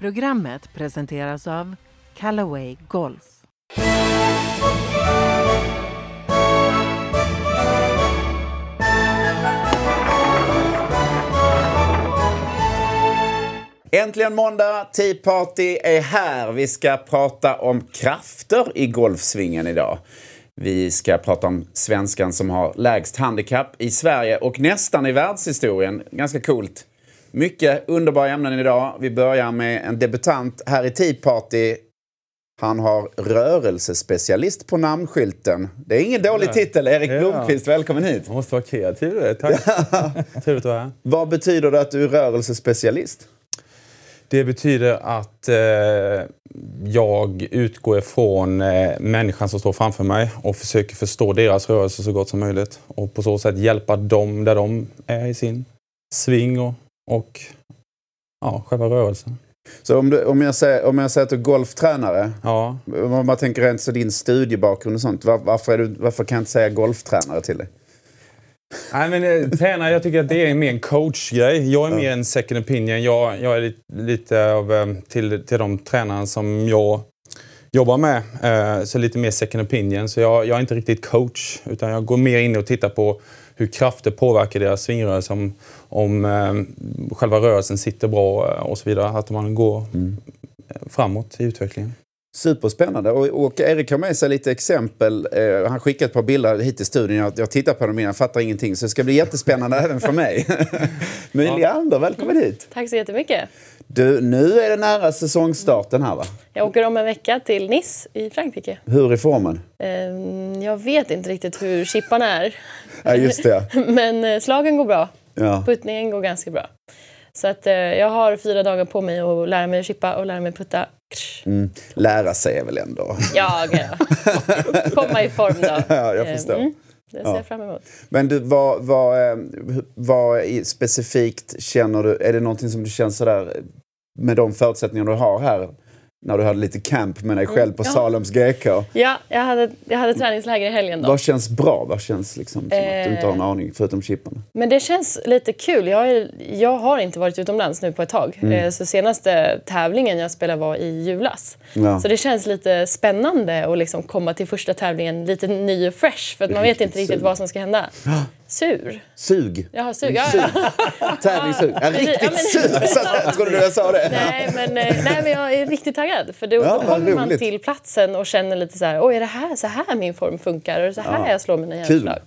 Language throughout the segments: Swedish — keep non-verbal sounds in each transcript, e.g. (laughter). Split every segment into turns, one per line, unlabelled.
Programmet presenteras av Callaway Golf.
Äntligen måndag, Tea Party är här. Vi ska prata om krafter i golfsvingen idag. Vi ska prata om svenskan som har lägst handikapp i Sverige och nästan i världshistorien. Ganska coolt. Mycket underbara ämnen idag. Vi börjar med en debutant här i Tea Party. Han har rörelsespecialist på namnskylten. Det är ingen dålig titel. Erik
Ja.
Blomqvist, välkommen hit.
Man måste vara kreativ. vet. Tack. Trevligt att vara här.
Vad betyder det att du är rörelsespecialist?
Det betyder att eh, jag utgår ifrån eh, människan som står framför mig och försöker förstå deras rörelse så gott som möjligt. Och på så sätt hjälpa dem där de är i sin sving och, och ja, själva rörelsen.
Så om, du, om, jag säger, om jag säger att du är golftränare,
Ja,
om man tänker rent så din studiebakgrund och sånt, var, varför, du, varför kan jag inte säga golftränare till dig?
Nej, men eh, tränare, jag tycker att det är mer en coachgrej. Jag är mer en second opinion. Jag, jag är lite, lite av eh, till, till de tränarna som jag jobbar med. Eh, så lite mer second opinion. Så jag, jag är inte riktigt coach. Utan jag går mer in och tittar på hur krafter påverkar deras svingrörelse. Om, om eh, själva rörelsen sitter bra eh, och så vidare. Att man går framåt i utvecklingen.
Superspännande. Och, och Erik har med sig lite exempel. Eh, han skickade ett par bilder hit till studion. Jag, jag tittar på dem innan, jag fattar ingenting. Så det ska bli jättespännande (laughs) även för mig. (laughs) Men Leander, välkommen hit.
Tack så jättemycket.
Du, nu är det nära säsongstarten här va?
Jag åker om en vecka till Nice i Frankrike.
Hur är formen?
Ehm, Jag vet inte riktigt hur chipparna är.
Ja, just det. (laughs)
Men eh, slagen går bra.
Ja.
Puttningen går ganska bra. Så att eh, jag har fyra dagar på mig att lära mig att chippa och lära mig putta.
Mm. Lära sig är väl ändå...
Ja, ja. (laughs) komma i form då.
Ja, jag
Ehm,
förstår.
Mm, det ser
Ja.
jag fram emot.
Men du, vad, vad, eh, vad specifikt känner du? Är det någonting som du känner sådär med de förutsättningar du har här? När du hade lite camp med dig själv på
ja.
Saloms GK.
Ja, jag hade, jag hade träningsläger i helgen då.
Vad känns bra? Vad känns liksom som att du inte har en
Eh.
aning förutom chipparna?
Men det känns lite kul. Jag, är, jag har inte varit utomlands nu på ett tag.
Mm.
Eh, Så senaste tävlingen jag spelade var i julas.
Ja.
Så det känns lite spännande att liksom komma till första tävlingen lite ny och fresh. För att man vet inte riktigt vad som ska hända. Sur.
Sug.
Jag har sug. Ja, ja.
Tävlingssug. Ja, riktigt
Ja, men-
sug! Så- Jag trodde du jag sa det.
Nej, men, eh, nej, men jag är riktigt taggad. För då,
Ja,
då kommer man till platsen och känner lite så här, oj är det här så här min form funkar? Är det så här
Ja.
jag slår mina hjärnslag?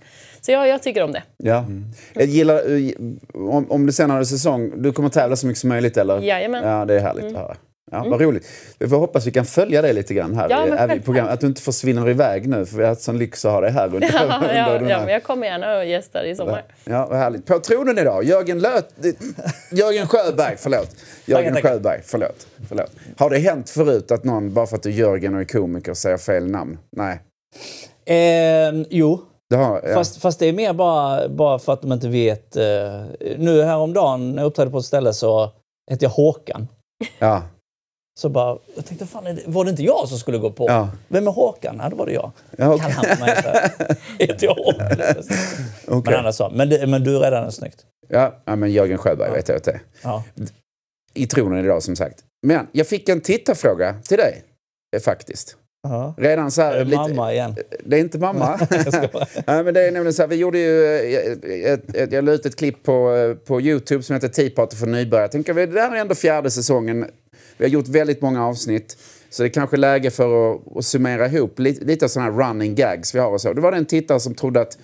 Så jag, jag tycker om det.
Ja. Jag gillar, eh, om, om du sen har en säsong, du kommer tävla så mycket som möjligt eller?
Jajamän. Mm.
Ja, det är härligt att höra. Ja, vad roligt. Vi får hoppas vi kan följa dig lite grann här
Ja,
i- i programmet. Att du inte försvinner iväg nu, för vi har haft sån lyx att ha dig här under, (laughs)
Ja,
under
ja,
den
ja, men jag kommer gärna och gästar i sommar.
Ja, vad härligt. På tronen idag, Jörgen Löt... Jörgen Sjöberg, förlåt. (laughs) Jörgen
tackar.
Sjöberg, förlåt. förlåt. Har det hänt förut att någon, bara för att du är Jörgen och är komiker, säger fel namn? Nej.
Eh, jo,
Det har, ja.
fast, fast det är mer bara, bara för att de inte vet. Eh, nu häromdagen när jag uppträdde på ett ställe så hette jag Håkan.
ja.
Så bara, jag tänkte, fan, är det- var det inte jag som skulle gå på?
Ja.
Vem är Håkan? Ja, då var det jag.
Ja, okej.
Kallar han mig så här. (laughs) Heter jag Håkan?
Okej.
Men annars så. Men, det, men du räddade den snyggt.
Ja, ja, men Jörgen Sjöberg vet jag att det är.
Ja.
I tronen idag, som sagt. Men jag fick en tittarfråga till dig, eh, faktiskt.
Ja.
Redan så här...
Är det
lite-
mamma igen?
Det är inte mamma. (laughs) Nej, (laughs) men det är nämligen så här, vi gjorde ju, eh, ett, ett, jag la ut ett klipp på, eh, på Youtube som heter Tea Party för nybörjare. Jag tänker, det där är ändå fjärde säsongen. Vi har gjort väldigt många avsnitt. Så det är kanske läge för att, att summera ihop lite, lite sådana här running gags vi har och så. Det var det en tittare som trodde att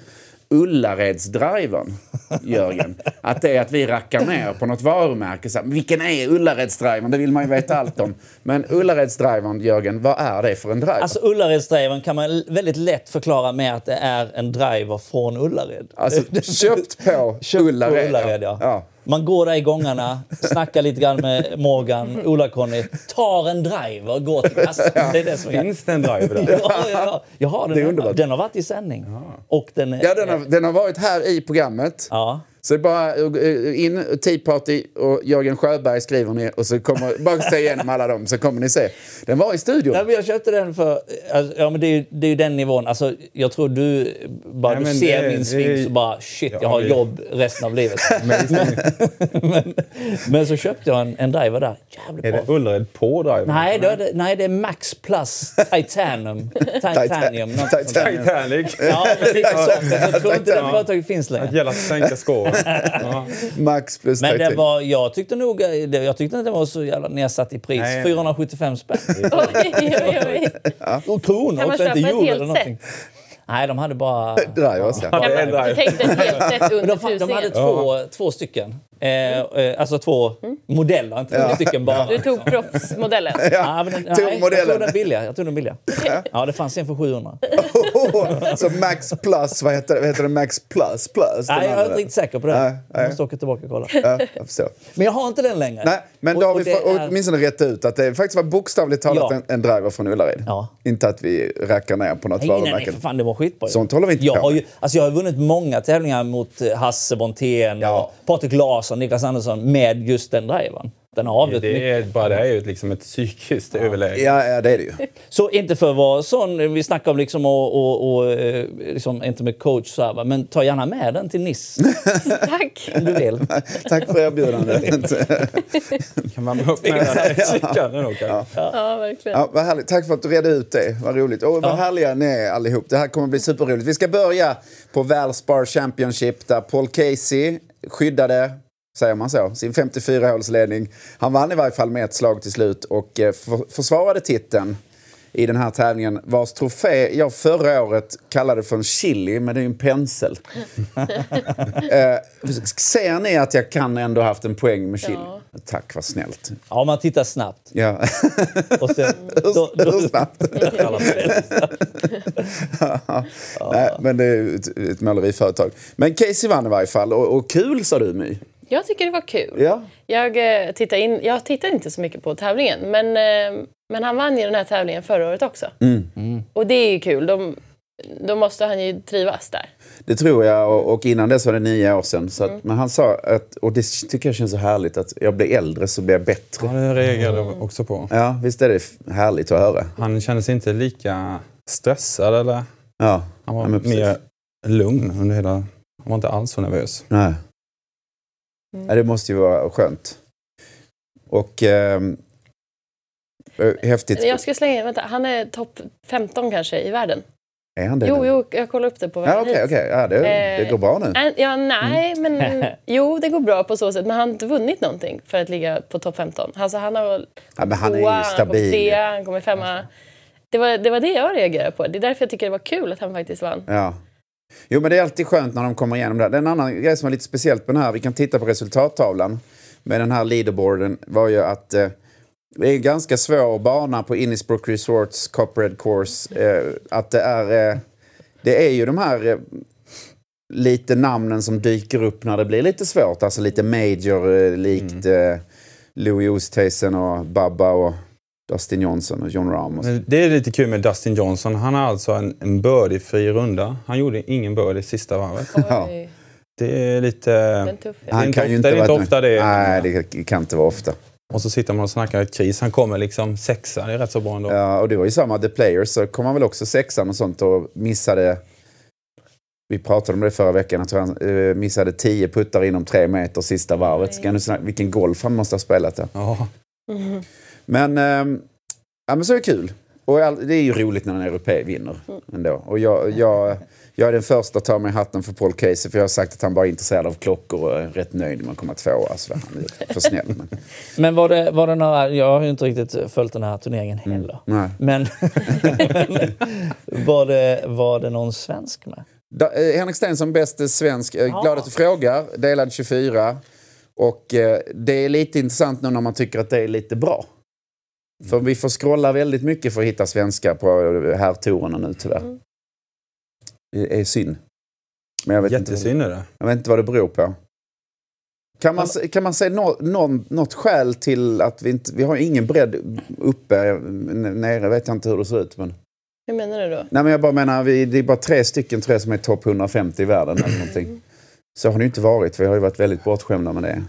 Ullaredsdriven, (laughs) Jörgen, att det är att vi rackar ner på något varumärke. Så här, vilken är Ullaredsdriven? Det vill man ju veta allt om. Men Ullaredsdriven, Jörgen, vad är det för en driver?
Alltså Ullaredsdriven kan man väldigt lätt förklara med att det är en driver från Ullared.
Alltså (laughs) köpt på
Köpt
Ullared.
på Ullared, ja.
ja.
Man går där i gångarna, snackar lite grann med Morgan, Ola-Conny, tar en driver och går till kassan. Det är det som.
Finns det en driver där? (laughs)
Ja, ja, jag har den.
Det är underbart.
Den har varit i sändning. Och den, är-
Ja, den har, den har varit här i programmet.
Ja.
Så det är bara eh, in, Tea Party och Jörgen Sjöberg skriver ni och så kommer, bara se igenom alla dem så kommer ni se. Den var i studion.
Nej, men jag köpte den för... Alltså, ja, men det, är, ju- det är ju den nivån. Alltså, jag tror du... Bara
Nej,
du ser
det-
min sving så bara shit, jag
Ja,
har
det-
jobb resten av livet. (laughs) men, men så köpte jag en, en driver där. Jävligt
Är
bra.
det Ullared på driven?
Nej, det nej, det är Max Plus Titanium. (laughs) Titanium. där.
Titanic.
Ja, men. Jag tror inte det företaget finns längre.
gäller att sänka skåren. Ja. (laughs)
Max plus
Men det var, jag tyckte nog det- jag tyckte inte det var så jävla nedsatt i pris.
Nej.
475 spänn. (laughs)
Oj, oj, oj. (laughs)
Och kronor också, inte euro eller någonting. Nej, de hade bara...
Drivers, ja.
Ja, drive.
du tänkte ett helt
Men
under
de, de hade två, två stycken. Eh, eh, alltså två modeller, inte två stycken bara.
Du tog proffsmodellen?
Ja, men, den-
Tog
nej, jag tog den billiga. Jag tog den billiga. Ja, det fanns en för 700. (laughs)
Så Max plus, vad heter, vad heter det? Max plus plus?
Nej, jag är inte riktigt säker på det.
Nej.
Jag måste åka tillbaka och kolla.
Ja, jag förstår.
Men jag har inte den längre.
Nej, men
Och-
då har
och
vi
är-
åtminstone rätt ut att det faktiskt var bokstavligt talat
Ja.
en, en driver från Ullared.
Ja.
Inte att vi rackar ner på något
Nej, nej, nej,
varumärke.
för fan, det var skitbra.
Sånt håller vi inte
jag
på
har ju, alltså jag har vunnit många tävlingar mot eh, Hasse Brontén
Ja.
och Patrik Larsson, Niklas Andersson med just den drivern. Den avgjort mycket.
Det är, bara det är ju liksom ett psykiskt överläge.
Ja, ja, det är det ju.
Så inte för att vara sån, vi snackar om liksom och, och, och liksom, inte med coach så här, men ta gärna med den till Nice (laughs)
Tack.
om du vill.
Tack för erbjudandet.
Kan man upp med cykeln då kanske?
Ja, verkligen.
Ja, vad härligt. Tack för att du redde ut det. Vad roligt. Och vad härliga ni är allihop. Det här kommer bli superroligt. Vi ska börja på Valspar Championship där Paul Casey skyddade, säger man så, sin 54-hålsledning. Han vann i varje fall med ett slag till slut och eh, för, försvarade titeln i den här tävlingen vars trofé jag förra året kallade för en chili, men det är ju en pensel. (laughs) eh, ser ni att jag kan ändå haft en poäng med chili?
Ja.
Tack, vad snällt.
Ja, man tittar snabbt.
Ja. (laughs)
Och sen, (laughs) då,
Hur snabbt? Nej, men det är ett, ett måleriföretag. Men Casey vann i varje fall. Och, och kul sa du My.
Jag tycker det var kul.
Ja.
Jag, eh, tittar in, jag tittar inte så mycket på tävlingen, men, eh, men han vann ju den här tävlingen förra året också.
Mm.
Och det är ju kul. De, då måste han ju trivas där.
Det tror jag. Och, och innan dess var det nio år sedan. Så att, Men han sa att, och det tycker jag känns så härligt, att jag blir äldre så blir jag bättre.
Ja, det reagerade jag också på.
Ja, visst är det härligt att höra.
Han kändes inte lika stressad eller?
Ja,
Han var
Ja,
mer lugn under hela... Han var inte alls så nervös.
nej.
Mm.
Det måste ju vara skönt. Och ehm, eh, häftigt.
Jag ska slänga in, vänta, han är topp 15 kanske i världen.
Är han det?
Jo,
nu?
jo, jag kollar upp det på vägen
Ja, okej,
hit.
okej. Ja, det, det
Eh,
går bra nu.
Nej, Ja, nej,
Mm.
men (laughs) jo, det går bra på så sätt. Men han har inte vunnit någonting för att ligga på topp 15. Alltså, han har
Ja, men han är
tvåa,
ju
han kom
stabil.
trea, han kommer femma. Det var, det var det jag reagerade på. Det är därför jag tycker det var kul att han faktiskt vann.
Ja. Jo, men det är alltid skönt när de kommer igenom det. En annan grej som var lite speciellt på den här, vi kan titta på resultattavlan med den här leaderboarden, var ju att eh, det är en ganska svår bana på Innisbrook Resorts Copperhead Course. Eh, att det är, eh, det är ju de här eh, lite namnen som dyker upp när det blir lite svårt. Alltså lite major, eh, likt eh, Louis Oosthuizen och Bubba och Dustin Johnson och John Rahm. Och så.
Men det är lite kul med Dustin Johnson. Han har alltså en, en birdie-fri runda. Han gjorde ingen birdie sista varvet.
Ja.
Det är lite...
den tuff.
är inte ofta- det är inte ofta det.
Nej, det kan inte vara ofta.
Och så sitter man och snackar ett kris. Han kommer liksom sexa. Det är rätt så bra ändå.
Ja, och det var ju samma The Players, så kom han väl också sexan och sånt och missade... Vi pratade om det förra veckan, tror han eh, missade tio puttar inom tre meter sista varvet. Ska snacka, vilken golf han måste ha spelat där.
Ja.
Mhm.
Men, ehm, ja, men så är det kul. Och det är ju roligt när en europé vinner. Ändå. Och jag, jag, jag är den första att ta mig hatten för Paul Casey, för jag har sagt att han bara är intresserad av klockor och är rätt nöjd med att komma tvåa. Alltså, han är för snäll. Men, (laughs)
Men var det, var det några, jag har ju inte riktigt följt den här turneringen heller.
nej.
Men (laughs) (laughs) var, det, var det någon svensk med?
Da, eh, Henrik Stenson, bäst svensk. Eh. Glad att du frågar. Delad 24. Och eh, det är lite intressant nu när man tycker att det är lite bra. För vi får scrolla väldigt mycket för att hitta svenskar på eh, herrtorerna nu tyvärr.
Mm.
Det är synd. Men jag vet, inte,
Jättesynd är det.
jag vet inte vad det beror på. Kan man, kan man säga nå, någon, något skäl till att vi inte... Vi har ingen bredd uppe. n- Nere vet jag inte hur det ser ut. Men...
Hur menar du då?
Nej, men jag bara menar, vi, det är bara tre stycken tror jag, som är topp 150 i världen eller någonting. Så har det ju inte varit. Vi har ju varit väldigt bortskämda med det.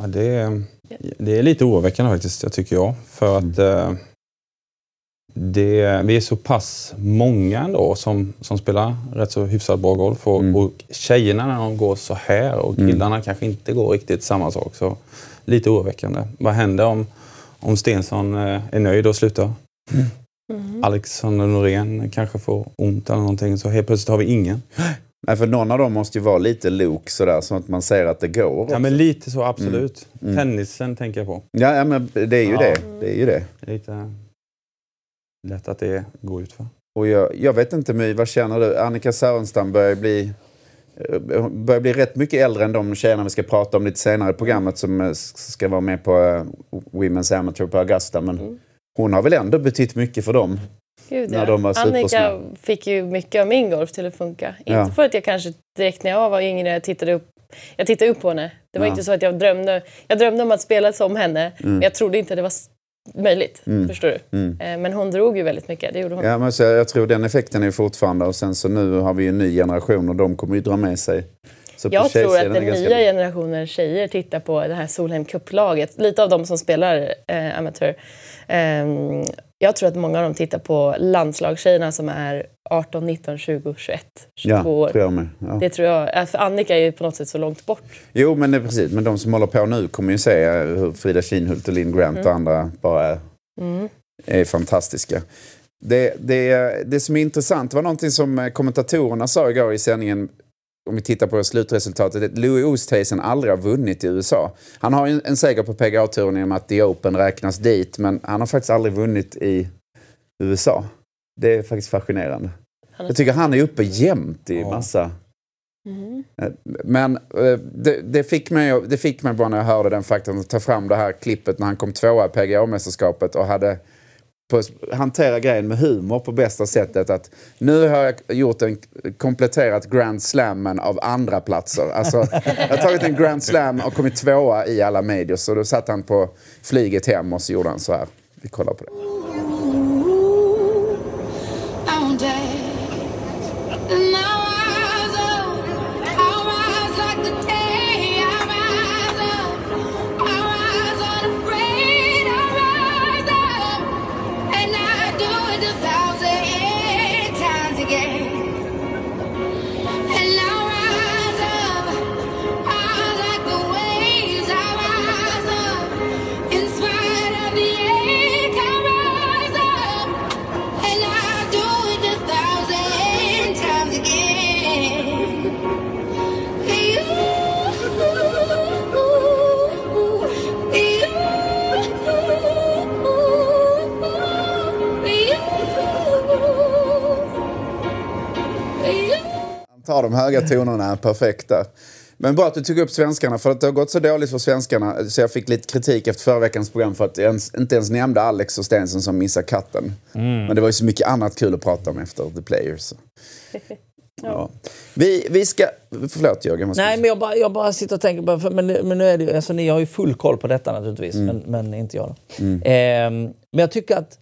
Ja.
Det, är, det är lite oroväckande faktiskt, jag tycker jag. För att eh, det, vi är så pass många ändå som, som spelar rätt så hyfsat bra golf. Och,
Mm.
och tjejerna när de går så här och
Mm.
killarna kanske inte går riktigt samma sak. Så lite oroväckande. Vad händer om, om Stensson eh, är nöjd och slutar?
Mhm.
Alexander Norén kanske får ont eller någonting så helt plötsligt har vi ingen. (gasps) (gasps)
Nej, för någon av dem måste ju vara lite lok sådär, så att man ser att det går.
Ja men lite så absolut.
Mm.
Tennisen tänker jag på.
Ja, ja, men det är ju
Ja.
det. Det är ju det.
Lite lätt att det går ut för.
Och jag, jag vet inte My, vad känner du? Annika Sörenstam börjar bli, börjar bli rätt mycket äldre än de tjejerna vi ska prata om lite senare i programmet som eh, ska vara med på eh, Women's Amateur på Augusta. Men
Mm.
hon har väl ändå betytt mycket för dem?
Gud,
När
ja.
de var
Annika
supersmå.
fick ju mycket av min golf till att funka.
Ja.
Inte för att jag kanske direkt när jag var yngre tittade upp jag tittade upp på henne. Det var
Ja.
inte så att jag drömde, jag drömde om att spela som henne,
Mm.
men jag trodde inte det var möjligt.
Mm.
Förstår du?
Mm.
Eh, Men hon drog ju väldigt mycket, det gjorde hon.
Ja, men så jag tror den effekten är fortfarande och sen så nu har vi en ny generation och de kommer ju dra med sig. Så på
Jag tror att den nya generationen tjejer tittar på det här Solheim Cup-laget. Lite av dem som spelar eh, amatör. Ehm, jag tror att många av dem tittar på landslagstjejerna som är 18, 19, 20, 21, 22
Ja,
år.
tror jag med. Ja.
Det tror jag. För Annika är ju på något sätt så långt bort.
Jo, men det är precis. Men de som håller på nu kommer ju se hur Frida Kinhult och Linn Grant och andra bara är,
Mm.
är fantastiska. Det, det, det som är intressant var någonting som kommentatorerna sa igår i sändningen om vi tittar på slutresultatet, att Louis Oosthuizen aldrig har vunnit i USA. Han har ju en, en seger på PGA-touren med att The Open räknas dit, men han har faktiskt aldrig vunnit i USA. Det är faktiskt fascinerande. Jag tycker han är uppe jämt i massa...
Mhm.
Men eh, det, det, fick mig, det fick mig bara när jag hörde den faktan att ta fram det här klippet när han kom tvåa i PGA-mästerskapet och hade på, hantera grejen med humor på bästa sättet. Att nu har jag gjort en kompletterat Grand Slammen av andra platser. Alltså, jag har tagit en Grand Slam och kommit tvåa i alla medier. Så då satt han på flyget hem och så gjorde han så här. Vi kollar på det. Ooh, tar de höga tonerna perfekt där. Men bra att du tog upp svenskarna, för att det har gått så dåligt för svenskarna så jag fick lite kritik efter förra veckans program för att jag ens, inte ens nämnde Alex och Stensson som missar katten. Men det var ju så mycket annat kul att prata om efter The Players. (laughs) Ja. Vi, vi ska... Förlåt Jörgen.
Nej, men jag bara, jag bara sitter och tänker på, för, men, men nu är det ju, alltså ni har ju full koll på detta naturligtvis,
Mm.
men, men inte jag. Då. Ehm, men jag tycker att,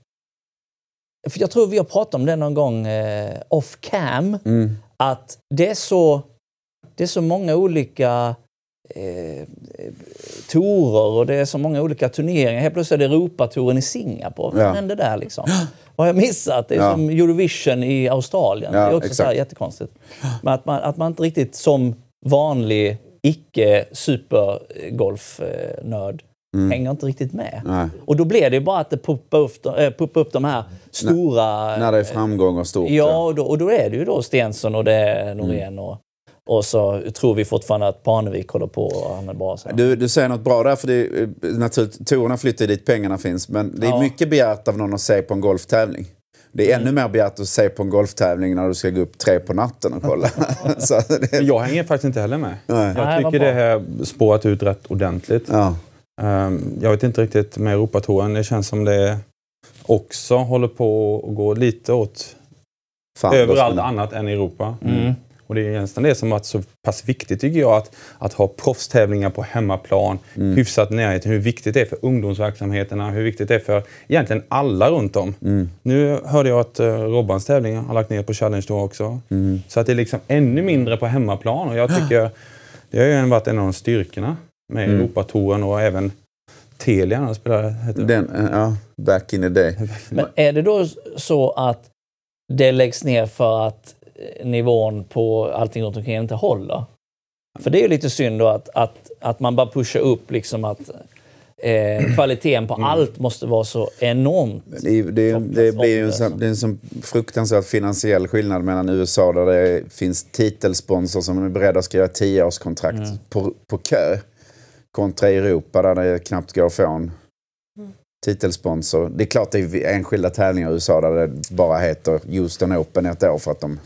för jag tror vi har pratat om det någon gång eh, off cam,
Mm.
Att det är så, det är så många olika eh, torer och det är så många olika turneringar. Helt plötsligt är det Europatouren i Singapore. Vad
Ja.
hände där liksom? Vad har jag missat? Det är
Ja.
som Eurovision i Australien.
Ja,
det är också så här jättekonstigt. Men att man, att man inte riktigt som vanlig icke supergolfnörd hänger inte riktigt med.
Mm. Nej.
Och då blir det ju bara att det puppar upp, äh, puppar upp de här stora...
När det är framgång och stort.
Ja, och då, och då är det ju då Stensson och det är Norén
Mm.
och, och så tror vi fortfarande att Parnevik håller på och han är bra. Så.
Du, du säger något bra där, för det är, eh, naturligt, tourerna flyttar dit pengarna finns. Men det är
Ja.
mycket begärt av någon att se på en golftävling. Det är
Mm.
ännu mer begärt att se på en golftävling när du ska gå upp tre på natten och kolla. (laughs) (laughs) så det,
Jag hänger faktiskt inte heller med.
Nej.
Jag tycker det här spårat ut rätt ordentligt.
ja.
Ehm, Jag vet inte riktigt med Europatouren. Det känns som det också håller på att gå lite åt
Fan,
överallt annat än Europa.
Mm.
Och det är nästan det som varit så pass viktigt tycker jag, att, att ha proffstävlingar på hemmaplan,
Mm.
hyfsat närhet, hur viktigt det är för ungdomsverksamheterna, hur viktigt det är för egentligen alla runt om.
Mm.
Nu hörde jag att uh, Robbans tävling har lagt ner på Challenge då också.
Mm.
Så att det är liksom ännu mindre på hemmaplan och jag tycker det har ju varit en av de styrkorna med
Mm.
Europatouren och även Telia de spelade. heter det.
Den, eh, ja, back in the day.
Men är det då så att det läggs ner för att eh, nivån på allting runt omkring inte håller? För det är ju lite synd då att, att, att man bara pushar upp liksom att eh, (clears throat) kvaliteten på allt måste vara så enormt.
Det, det, det blir ju en, sån- det är en sån fruktansvärt finansiell skillnad mellan USA där det finns titelsponsor som är beredda att skriva tioårskontrakt på, på kö kontra Europa där det knappt går att få en titelsponsor. Det är klart det är enskilda tävlingar i USA där det bara heter Houston Open ett år för att de...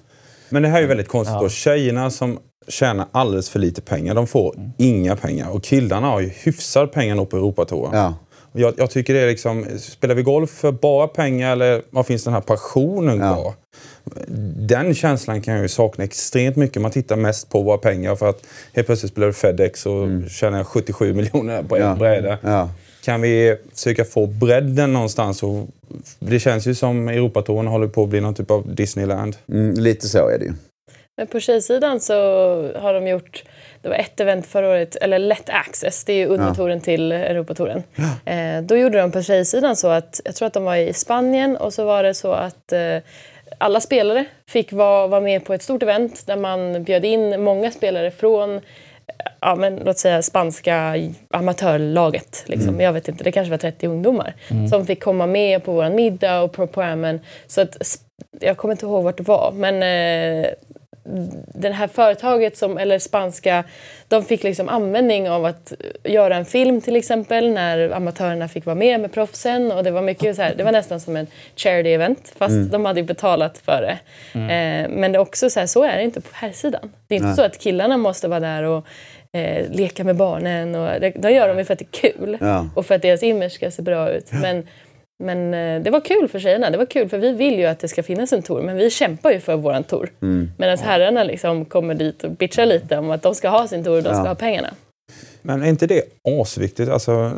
Men det här är ju väldigt konstigt
Ja.
då. Tjejerna som tjänar alldeles för lite pengar, de får inga pengar. Och killarna har ju hyfsad pengar nog på Europatouren.
Ja.
Jag, jag tycker det är liksom, spelar vi golf för bara pengar eller vad finns den här passionen
Ja.
Den känslan kan jag ju sakna extremt mycket. Man tittar mest på våra pengar för att helt plötsligt spelar du Fedex och tjänar jag 77 miljoner på en
Ja.
bräde.
Ja.
Kan vi försöka få bredden någonstans? Och det känns ju som Europatouren håller på att bli någon typ av Disneyland.
Mm, lite så är det ju.
Men på tjejsidan så har de gjort, det var ett event förra året, eller Let Access, det är ju undertouren till Europatouren. Eh, då gjorde de på tjejsidan så att, jag tror att de var i Spanien och så var det så att eh, alla spelare fick vara, vara med på ett stort event där man bjöd in många spelare från ja, men, låt säga spanska amatörlaget. Liksom. Jag vet inte, det kanske var 30 ungdomar som fick komma med på vår middag och på programmen. Så att, jag kommer inte ihåg vart det var, men eh, det här företaget, som, eller spanska, de fick liksom användning av att göra en film till exempel när amatörerna fick vara med med proffsen. Och det, var mycket så här, det var nästan som en charity event fast de hade ju betalat för det. Eh, men det är också så här, så är det inte på här sidan. Det är inte
Nej.
så att killarna måste vara där och eh, leka med barnen. Och det, de gör de ju för att det är kul
Ja.
och för att deras image ska se bra ut. Men, men eh, det var kul för tjejerna. Det var kul för vi vill ju att det ska finnas en tour. Men vi kämpar ju för våran tour.
Mm.
Medan herrarna liksom kommer dit och bitchar lite om att de ska ha sin tour och de ska
Ja.
ha pengarna.
Men är inte det asviktigt? Alltså,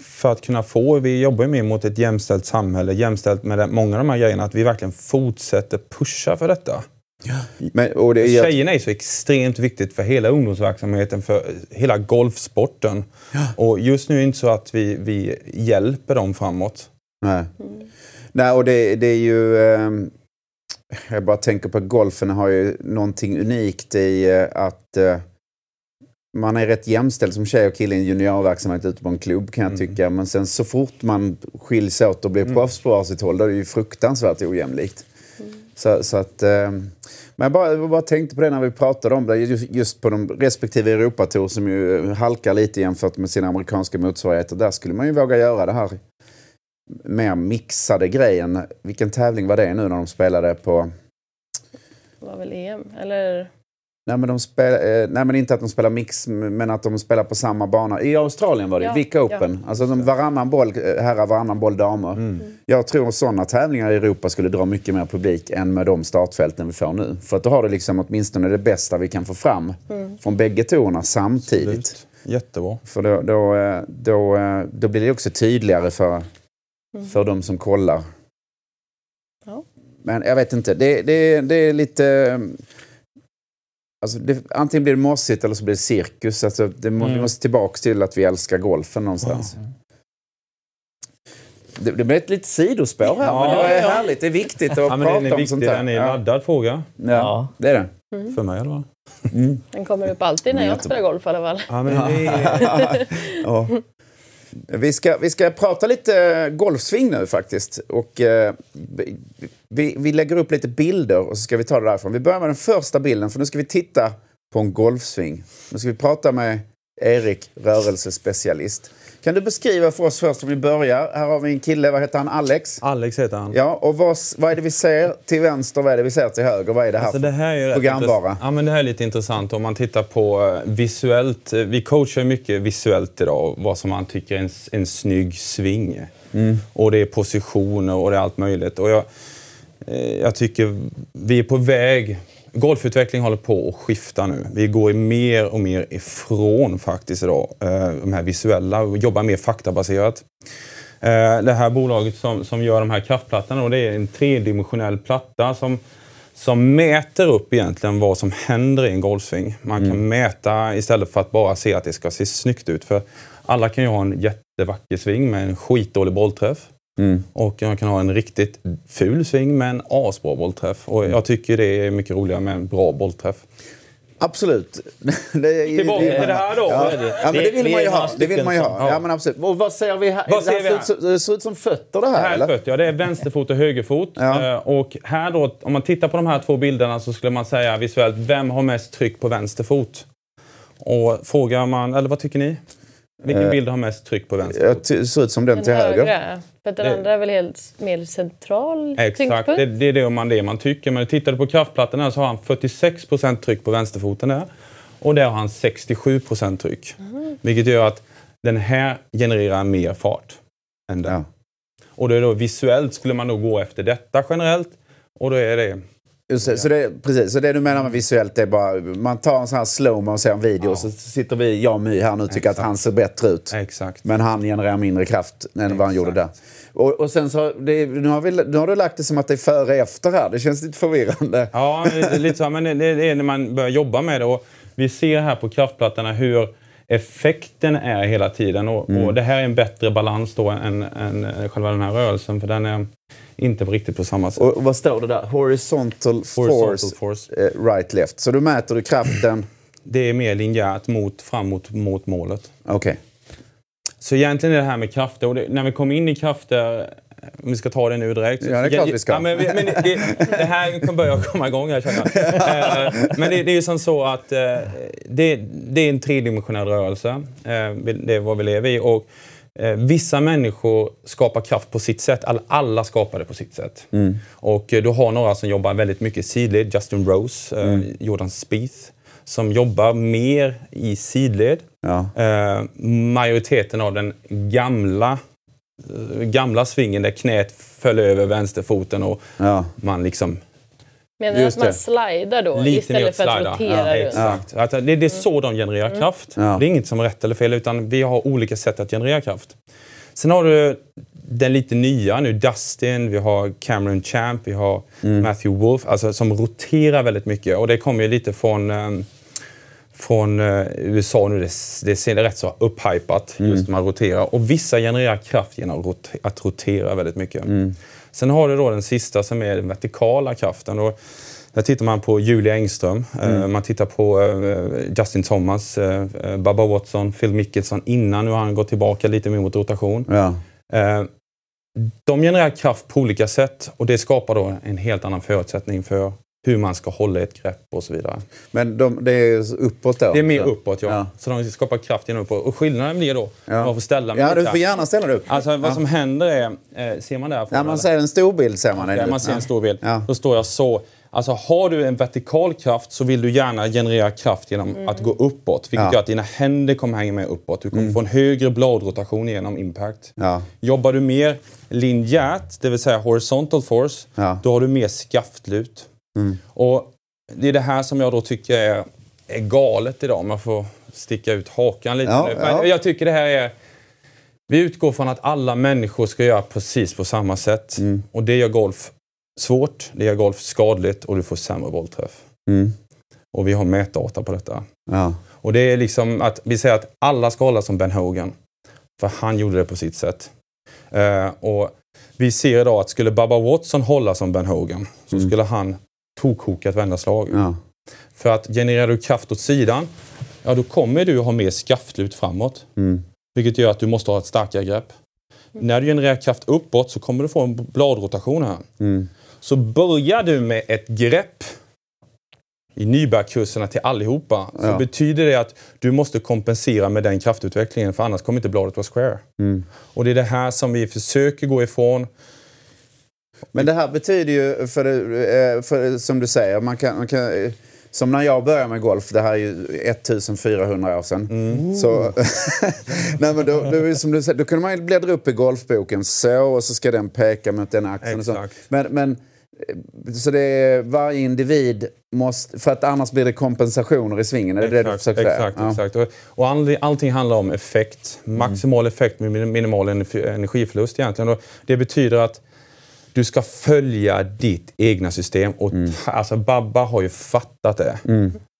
för att kunna få, vi jobbar ju mer mot ett jämställt samhälle, jämställt med många av de här grejerna, att vi verkligen fortsätter pusha för detta.
Men, och det är,
Tjejerna är så extremt viktigt för hela ungdomsverksamheten, för hela golfsporten. Och just nu är det inte så att vi, vi hjälper dem framåt.
Nej. Nej, och det, det är ju... ehm, jag bara tänker på att golfen har ju någonting unikt i eh, att eh, man är rätt jämställd som tjej och kille i en juniorverksamhet ute på en klubb kan jag tycka. Men sen så fort man skiljs åt och blir proffs på varsitt håll, då är det ju fruktansvärt ojämlikt. Så, så att, ehm, men jag bara, jag bara tänkte på det när vi pratade om det, just, just på de respektive Europatour som ju halkar lite jämfört med sina amerikanska motsvarigheter. Där skulle man ju våga göra det här mer mixade grejen. Vilken tävling var det nu när de spelade på...
Det var väl EM? Eller?
Nej men, de spel, eh, nej men inte att de spelar mix, men att de spelar på samma bana. I Australien var det,
Ja,
Vic Open. Alltså de, varannan boll eh, herrar, varannan boll damer. Jag tror att sådana tävlingar i Europa skulle dra mycket mer publik än med de startfälten vi får nu. För att då har du liksom åtminstone det bästa vi kan få fram från bägge tourerna samtidigt.
Absolut. Jättebra.
För då, då, eh, då, då blir det också tydligare för, för de som kollar.
Ja.
Men jag vet inte, det, det, det är lite... Alltså det, antingen blir det mossigt eller så blir det cirkus. Alltså det må,
Mm.
Vi måste tillbaka till att vi älskar golfen någonstans. Det, det blir ett litet sidospår här,
Ja,
men det är
ja.
härligt. Det är viktigt att
Ja,
prata
men den är
om
viktig,
sånt här.
den är en
ja.
laddad fråga.
Ja,
Ja.
det är det.
För mig i alla fall.
Den kommer upp alltid när jag spelar golf i alla fall.
Ja, men det är... (laughs)
Ja. (laughs) Vi ska, vi ska prata lite eh, golfsving nu faktiskt. Och, eh, vi, vi lägger upp lite bilder och så ska vi ta det därifrån. Vi börjar med den första bilden för nu ska vi titta på en golfsving. Nu ska vi prata med Erik, rörelsespecialist. Kan du beskriva för oss först om vi börjar? Här har vi en kille, vad heter han? Alex?
Alex heter han.
Ja, och vad, vad är det vi ser till vänster? Vad är det vi ser till höger? Vad är det här
Alltså det här är
programvara?
Ja, men det här är lite intressant om man tittar på eh, visuellt. Eh, Vi coachar mycket visuellt idag, vad som man tycker är en, en snygg sving.
Mm.
Och det är positioner och det är allt möjligt. Och jag, eh, jag tycker vi är på väg golfutveckling håller på att skifta nu. Vi går mer och mer ifrån faktiskt idag eh, de här visuella och jobbar mer faktabaserat. Eh, det här bolaget som, som gör de här kraftplattorna, och det är en tredimensionell platta som, som mäter upp egentligen vad som händer i en golfsving. Man kan mäta istället för att bara se att det ska se snyggt ut. För alla kan ju ha en jättevacker sving med en skitdålig bollträff. Och man kan ha en riktigt ful sving med en asbra bollträff. Och jag tycker det är mycket roligare med en bra bollträff.
Absolut. (laughs) Det är,
Tillbaka till det här då.
Ja,
det.
ja men det
Vi-
vill
vi
man ju ha. Det vill man ju ha. Ja, men absolut. Och vad ser vi här?
Vad
det, här
ser vi
ser ut, som- det ser ut som fötter det
Det
här,
här är
eller?
fötter, ja, det är vänsterfot och högerfot.
Ja.
Eh, Och här då, om man tittar på de här två bilderna så skulle man säga visuellt, vem har mest tryck på vänster fot? Och frågar man, eller vad tycker ni? Vilken
Eh,
bild har mest tryck på vänster
Det
fot?
ty- ser ut som den
Den
till höger.
högra. För att den
Det-
andra är väl helt mer central
Exakt, det, det är det man, det man tycker. Men tittar du på kraftplattan här så har han 46% tryck på vänsterfoten där. Och där har han 67% tryck. Vilket gör att den här genererar mer fart än den.
Ja.
Och då är då visuellt skulle man nog gå efter detta generellt. Och då är det...
Det, så, det, precis, så det du menar med visuellt är bara man tar en sån här slow och ser en video och så sitter vi, jag och My här nu och tycker att han ser bättre ut.
Exakt.
Men han genererar mindre kraft än vad han gjorde där. Och, och sen så, det, nu, har vi, nu har du lagt det som att det är före och efter här. Det känns lite förvirrande.
Ja, lite så. Men det, det är när man börjar jobba med det. Och vi ser här på kraftplattorna hur effekten är hela tiden. Och, och det här är en bättre balans då än, än själva den här rörelsen. För den är inte riktigt på samma sätt.
Och, vad står det där? Horizontal,
Horizontal
force,
force.
eh, right left. Så då mäter du kraften.
Det är mer linjärt mot, fram mot, målet.
Okej.
Så egentligen är det här med krafter, och det, när vi kommer in i krafter, om vi ska ta det nu direkt.
Ja, det är klart vi ska.
Ja, men, men det, det, det här kommer börja komma igång här känner jag. Eh, Men det, det är ju som så att eh, det, det är en tredimensionell rörelse. Eh, Det är vad vi lever i. Och vissa människor skapar kraft på sitt sätt. Alla, skapar det på sitt sätt.
Mm.
Och du har några som jobbar väldigt mycket sidled. Justin Rose,
Mm.
Jordan Spieth. Som jobbar mer i sidled.
Ja.
Majoriteten av den gamla, gamla svingen där knät föll över vänsterfoten och
Ja.
man liksom
Menar du
Just
att man slidar då
lite
istället för att
slida.
rotera
Ja,
runt?
exakt. Att det, det är så de genererar kraft.
Ja.
Det är inget som är rätt eller fel utan vi har olika sätt att generera kraft. Sen har du den lite nya nu, Dustin, vi har Cameron Champ, vi har Matthew Wolf, alltså som roterar väldigt mycket. Och det kommer ju lite från ehm, från eh, USA nu. Det, det ser rätt så upphypat, just man roterar. Och vissa genererar kraft genom att rot- att rotera väldigt mycket. Sen har du då den sista som är den vertikala kraften. Och där tittar man på Julia Engström, eh, man tittar på eh, Justin Thomas, Bubba Watson, Phil Mickelson innan. Nu har han gått tillbaka lite mer mot rotation.
Ja.
De genererar kraft på olika sätt och det skapar då en helt annan förutsättning för hur man ska hålla ett grepp och så vidare.
Men de, det är uppåt då?
Det är mer
Så-
uppåt, ja.
Ja.
Så de skapar kraft genom uppåt. Och skillnaden blir då,
Ja.
man får ställa mig
Ja, du får gärna ställa dig upp.
Alltså vad
Ja.
som händer är, eh, ser man där?
Ja, man ser en stor bild ser man.
Där man ser en stor bild.
Ja.
Då står jag så. Alltså har du en vertikal kraft så vill du gärna generera kraft genom att gå uppåt. Vilket
Ja. Mm.
gör att dina händer kommer hänga med uppåt. Du kommer få en högre bladrotation genom impact.
Ja.
Jobbar du mer linjärt, det vill säga horizontal force,
Ja. Mm.
då har du mer skaftlut. Och det är det här som jag då tycker är, är galet idag, om jag får sticka ut hakan lite
Ja,
nu. Men
ja.
jag tycker det här är... Vi utgår från att alla människor ska göra precis på samma sätt.
Mm.
Och det gör golf svårt, det gör golf skadligt och du får sämre bollträff.
Mm.
Och vi har mätdata på detta.
Ja.
Och det är liksom att vi säger att alla ska hålla som Ben Hogan. För han gjorde det på sitt sätt. Eh, och vi ser idag att skulle Bubba Watson hålla som Ben Hogan så
Mm.
skulle han tokkoka ett varenda slag.
Ja.
För att genererar du kraft åt sidan, ja då kommer du ha mer skaftlut framåt.
Mm.
Vilket gör att du måste ha ett starkare grepp. När du genererar kraft uppåt så kommer du få en bladrotation här.
Mm.
Så börjar du med ett grepp i nybörjarkurserna till allihopa så
Ja.
betyder det att du måste kompensera med den kraftutvecklingen för annars kommer inte bladet vara square.
Mm.
Och det är det här som vi försöker gå ifrån.
Men det här betyder ju, för, eh, för som du säger, man kan, man kan, eh, som när jag började med golf, det här är ju 1400 år sedan.
Mm.
Så, (laughs) nej, men då, då, som du säger, då kunde man ju bläddra upp i golfboken så och så ska den peka mot den axeln. Och så.
Exakt.
Men, men Så det är varje individ måste... För att annars blir det kompensationer i svingen. Är det det du
Exakt,
försöker säga?
exakt.
Ja.
exakt. Och, och all, allting handlar om effekt. Maximal effekt med min- minimal energi- energiförlust egentligen. Och det betyder att du ska följa ditt egna system. Och ta, alltså Babba har ju fattat det.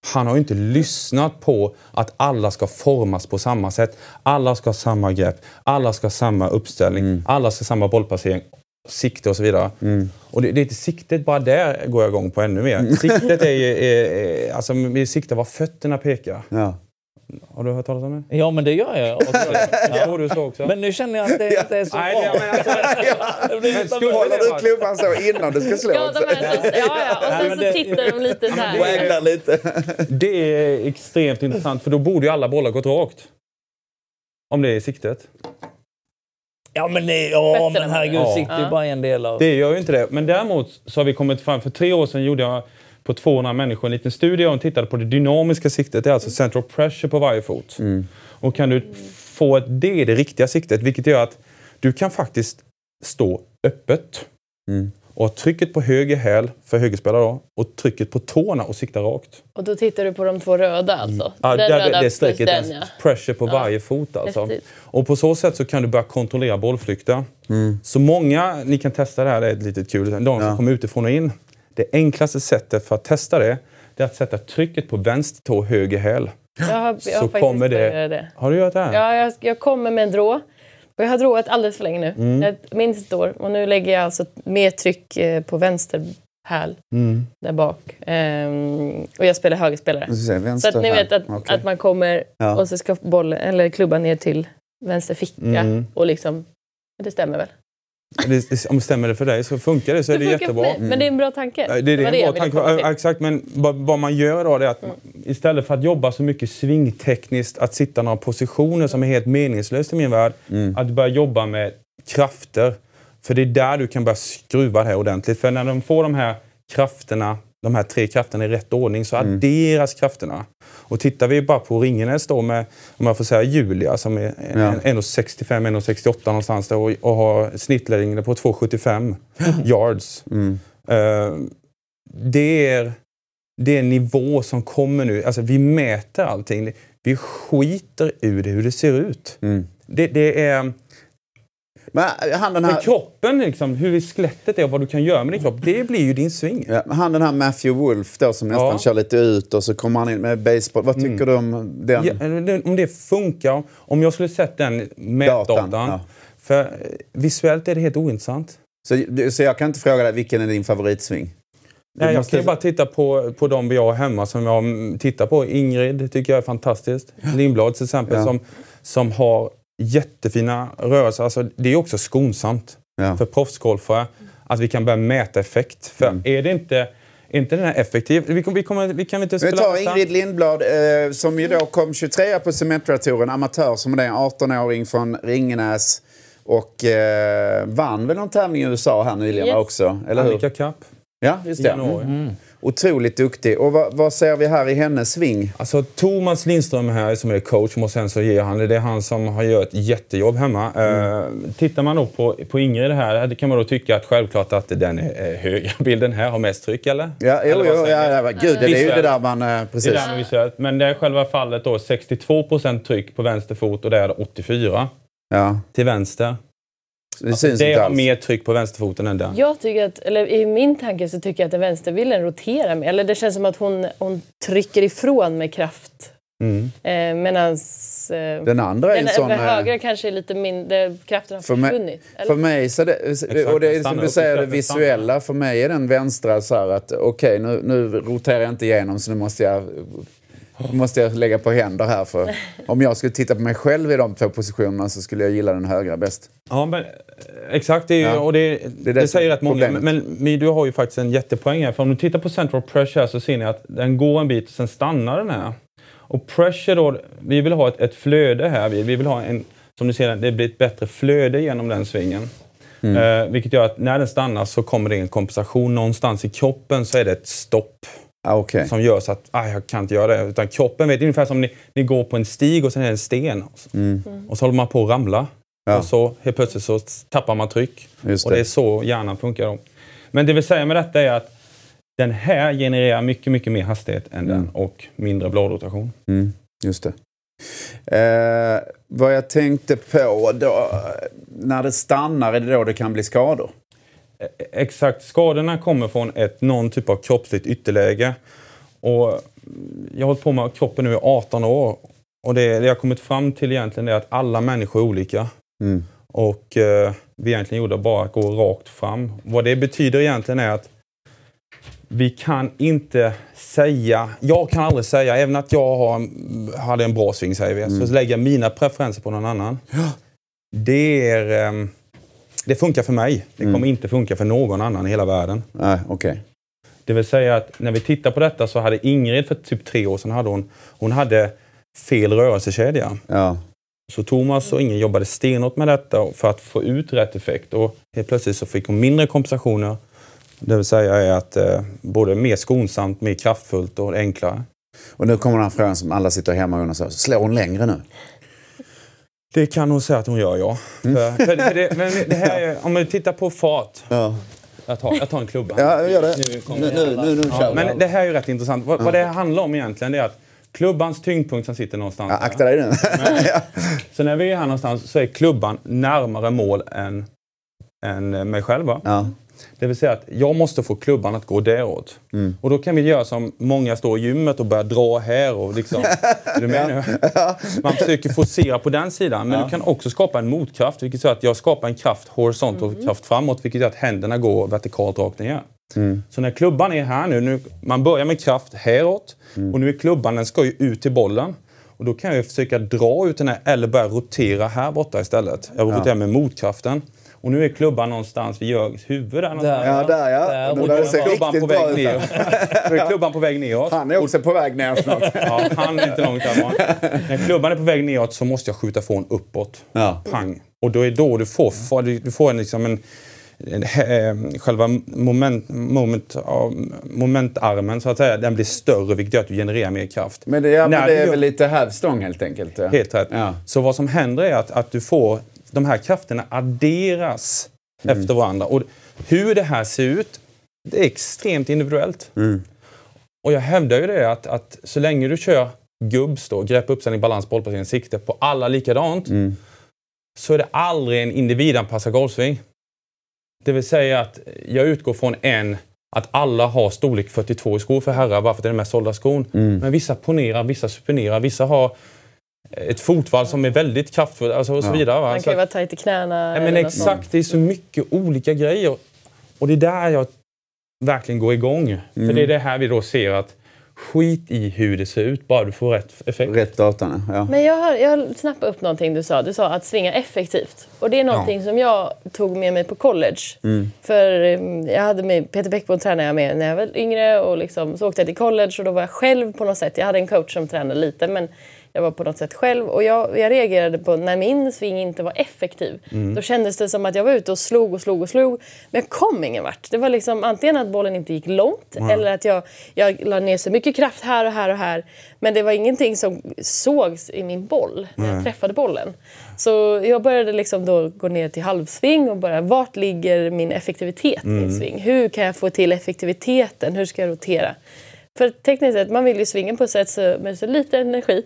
Han har ju inte lyssnat på att alla ska formas på samma sätt. Alla ska ha samma grepp. Alla ska ha samma uppställning. Alla ska ha samma bollplacering. Sikte och så vidare. Och det, det är inte siktet, bara där går jag igång på ännu mer. Siktet är ju... (laughs) Är, är, alltså, med sikte var fötterna pekar.
Ja.
Har du hört talas om det?
Ja, men det gör jag också. (laughs)
Ja. Du så också?
Men nu känner jag att det inte är så
Nej,
bra.
det- men alltså, skulle-
Håller du klubban så innan du ska slå?
Ja, de som, ja, ja. Och
Nej,
sen
men
så
det-
tittar de lite så här.
Wagglar lite.
det är extremt intressant för då borde ju alla bollar gått rakt. Om det är siktet.
Ja, men, det, ja, men herregud,
jag.
sikt är
Ja.
bara en del av...
Det gör ju inte det. Men däremot så har vi kommit fram, för tre år sedan gjorde jag på 200 människor en liten studie och tittade på det dynamiska siktet. Det är alltså central pressure på varje fot. Och kan du få ett, det är det riktiga siktet, vilket gör att du kan faktiskt stå öppet och ha trycket på höger häl för högerspelare då, och trycket på tårna och sikta rakt.
Och då tittar du på de två röda alltså?
Ja,
den
där,
röda
det strecket,
den ja.
pressure på
Ja.
varje fot alltså.
Häftigt.
Och på så sätt så kan du börja kontrollera bollflykter. Så många, ni kan testa det här, det är ett litet kul, de som
Ja.
kommer utifrån och in. Det enklaste sättet för att testa det, det är att sätta trycket på vänster tå, höger häl.
Jag har, jag har
Så kommer det...
det.
Har du gjort det här?
Ja, jag, jag kommer med en drå. Och jag har drået alldeles för länge nu.
Mm.
Ett, minst ett år. Och nu lägger jag alltså mer tryck eh, på vänster häl
Mm.
där bak. Ehm, och jag spelar högerspelare. Så
vänster
att ni vet att,
Okej.
att man kommer
Ja.
och så ska bollen, eller klubban ner till vänster ficka.
Mm.
Och liksom, det stämmer väl?
Det, det, om det stämmer det för dig så funkar det så är det,
funkar för
jättebra.
mig, Men det är en bra tanke.
Det är det,
var
en bra tanke. Exakt, men vad, man gör då är att istället för att jobba så mycket svingtekniskt, att sitta några positioner som är helt meningslöst i min värld, att börja jobba med krafter. För det är där du kan börja skruva det här ordentligt. För när de får de här krafterna, de här tre krafterna i rätt ordning, så adderas krafterna. Och tittar vi bara på Ringenäs då med, om jag får säga Julia, som är
Ja.
1,65, 1,68 någonstans där, och, och har snittlängden på 2,75 yards. Eh, det, är, det är en nivå som kommer nu. Alltså, vi mäter allting. Vi skiter ur det, hur det ser ut. Det, det är...
Men han den
Men
här,
kroppen, liksom, hur skelettet är och vad du kan göra med din kropp, det blir ju din swing.
ja, han den här Matthew Wolf då som nästan
Ja.
kör lite ut och så kommer han in med baseball. Vad tycker du om den?
Ja, om det funkar, om jag skulle sett den mätdatan.
Datan, ja.
För eh, visuellt är det helt ointressant.
Så, så jag kan inte fråga dig vilken är din favoritsving?
Nej, jag
måste-
kan ju bara titta på, på de vi har hemma som jag mm, tittar på. Ingrid tycker jag är fantastiskt. Lindblad till exempel som, som har jättefina rörelser. Alltså, det är också skonsamt
Ja.
för proffsgolfare att vi kan börja mäta effekt. För
Mm.
är det inte, inte den här effektiv... Vi, kommer- vi, kommer, vi kan inte
Vi
spela
tar
nästa.
Ingrid Lindblad eh, som ju då kom 23 på Cementra-touren, amatör som det är, 18-åring från Ringenäs. Och eh, vann väl någon tävling i USA här nyligen
Yes.
också, eller hur?
Annika Kapp
Ja, just
i
det.
januari.
Mm. Otroligt duktig. Och vad, vad ser vi här i hennes sving?
Alltså Thomas Lindström här som är coach och sen så ger han det. Det är han som har gjort ett jättejobb hemma.
Mm.
Eh, tittar man då på, på Ingrid här, det kan man då tycka att självklart att den är högre. (laughs) Bilden här har mest tryck eller?
Ja, jo,
Eller
jo, ja, ja, gud, det är ju det där man... Eh,
Det är
precis.
där med visuellt. Men det är själva fallet då 62% tryck på vänster fot och det är 84
Ja,
till vänster.
Det syns
Det
inte
har mer tryck på vänsterfoten än den.
Jag tycker att, eller i min tanke så tycker jag att den vänster vill den rotera med. Eller det känns som att hon, hon trycker ifrån med kraft.
Mm.
Eh, medans... Eh,
Den andra är
den
en sån...
den
eh,
högra kanske är lite mindre, kraften har
För
försvunnit. eller?
För mig så det, och det är som du säger, det visuella. För mig är den vänstra så här att okej, nu, nu roterar jag inte igenom så nu måste jag, måste jag lägga på händer här. För om jag skulle titta på mig själv i de två positionerna så skulle jag gilla den högra bäst.
Ja, men, eh, exakt. Det, är,
Ja.
och det, det,
det
säger rätt många. Men, men du har ju faktiskt en jättepoäng här. För om du tittar på central pressure så ser ni att den går en bit och sen stannar den här. Och pressure då, vi vill ha ett, ett flöde här. Vi, vi vill ha en, som du ser, det blir ett bättre flöde genom den svingen.
Mm.
Eh, vilket gör att när den stannar så kommer det en kompensation. Någonstans i kroppen så är det ett stopp
Ah, okej.
som gör så att ah, jag kan inte göra det. Utan kroppen vet, det är ungefär som ni, ni går på en stig och sen är det en sten. Och så håller man på att ramla.
Mm. Ja.
Och så helt plötsligt så tappar man tryck.
Just
och det
det.
är så hjärnan funkar. Då. Men det vill säga med detta är att den här genererar mycket, mycket mer hastighet än den och mindre bladrotation.
Mm, just det. Eh, vad jag tänkte på, då, när det stannar är det då det kan bli skador?
Exakt. Skadorna kommer från ett, någon typ av kroppsligt ytterläge. Och jag har hållit på med kroppen nu i 18 år. Och det, det jag kommit fram till egentligen är att alla människor är olika.
Mm.
Och eh, vi är egentligen gjorda bara att gå rakt fram. Vad det betyder egentligen är att vi kan inte säga, jag kan aldrig säga, även att jag har, hade en bra sving säger vi, så lägger jag mina preferenser på någon annan. Det, är, ehm, det funkar för mig. Det kommer inte funka för någon annan i hela världen.
Nej, okej.
Det vill säga att när vi tittar på detta så hade Ingrid för typ tre år sedan hade hon, hon hade fel rörelsekedja.
Ja.
Så Thomas och Ingrid jobbade stenhårt med detta för att få ut rätt effekt och helt plötsligt så fick hon mindre kompensationer. Det vill säga är att eh, både mer skonsamt, mer kraftfullt och enklare.
Och nu kommer den här frågan som alla sitter hemma och undrar, slår hon längre nu?
Det kan hon säga att hon gör, ja. För, för för det, men det här är, om vi tittar på fart.
Ja,
Jag tar, jag tar en klubba.
ja gör det.
Nu
Nu, nu, nu, nu,
Ja, men det här är ju rätt intressant. Vad, vad det handlar om egentligen det är att klubbans tyngdpunkt som sitter någonstans
Ja, akta dig nu. (laughs)
Så när vi är här någonstans så är klubban närmare mål än, än mig själv. Va?
ja.
Det vill säga att jag måste få klubban att gå däråt.
Mm.
Och då kan vi göra som många står i gymmet och börjar dra här. Och liksom, (laughs) är du med nu? Man försöker forcera på den sidan. Men du kan också skapa en motkraft. Vilket gör att jag skapar en kraft horisont och kraft framåt. Vilket gör att händerna går vertikalt rakt ner.
Mm.
Så när klubban är här nu, nu, man börjar med kraft häråt.
Mm.
Och nu är klubban, den ska ju ut till bollen. Och då kan jag försöka dra ut den här eller börja rotera här borta istället. Jag roterar med motkraften. Och nu är klubban någonstans vid Jörgs huvud där någonstans.
Ja, där ja.
Där
Och
börjar
då är
se
klubban
riktigt
på väg ner. Då (laughs) är klubban på väg neråt.
Han är också på väg ner snart. (laughs)
Ja, han är inte långt därifrån. När klubban är på väg neråt så måste jag skjuta från uppåt.
Ja.
Pang. Och då är då du får, du får en, liksom en, eh, själva moment, moment, momentarmen så att säga, den blir större vilket gör att du genererar mer kraft.
Men det, ja, men det är väl lite hävstång helt enkelt. Ja.
Helt rätt.
Ja.
Så vad som händer är att, att du får de här krafterna adderas
Mm.
efter varandra. Och hur det här ser ut, det är extremt individuellt.
Mm.
Och jag hävdar ju det att, att så länge du kör gubbs då, grepp, uppställning, balans, bollplacering, sikte på alla likadant
Mm.
så är det aldrig en individanpassad golfsving. Det vill säga att jag utgår från en att alla har storlek 42 i skor för herrar bara för att det är den mest sålda skon.
Mm.
Men vissa ponerar, vissa suponerar, vissa har ett fotvalv som är väldigt kraftfullt alltså och så
Ja.
vidare. Va?
Man kan ju vara tajt i knäna.
Ja, men
eller något sånt.
exakt, det är så mycket olika grejer. Och det är där jag verkligen går igång. För
Mm.
det är det här vi då ser att skit i hur det ser ut, bara du får rätt effekt.
Rätt datan, ja.
Men jag har, jag har snappat upp någonting du sa. Du sa att svinga effektivt. Och det är någonting som jag tog med mig på college. För um, jag hade med, Peter Bäckbom tränade jag med när jag var yngre och liksom, så åkte jag till college och då var jag själv på något sätt. Jag hade en coach som tränade lite men jag var på något sätt själv. Och jag, jag reagerade på när min sving inte var effektiv. Då kändes det som att jag var ute och slog och slog och slog. Men jag kom ingen vart. Det var liksom antingen att bollen inte gick långt eller att jag, jag la ner så mycket kraft här och här och här. Men det var ingenting som sågs i min boll när jag träffade bollen. Så jag började liksom då gå ner till halvsving och bara vart ligger min effektivitet i min sving? Hur kan jag få till effektiviteten? Hur ska jag rotera? För tekniskt sett, man vill ju svinga på ett sätt så, med så lite energi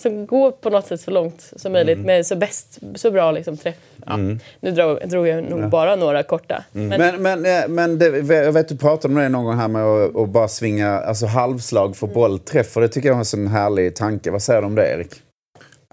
som går på något sätt så långt som möjligt med så, bäst, så bra liksom, träff. Ja. Nu drog, drog jag nog bara några korta. Men,
Men, men, eh, men det, jag vet du pratade om det någon gång här med att, att bara svinga alltså halvslag för bollträff. Och det tycker jag är en sån härlig tanke. Vad säger du om det Erik?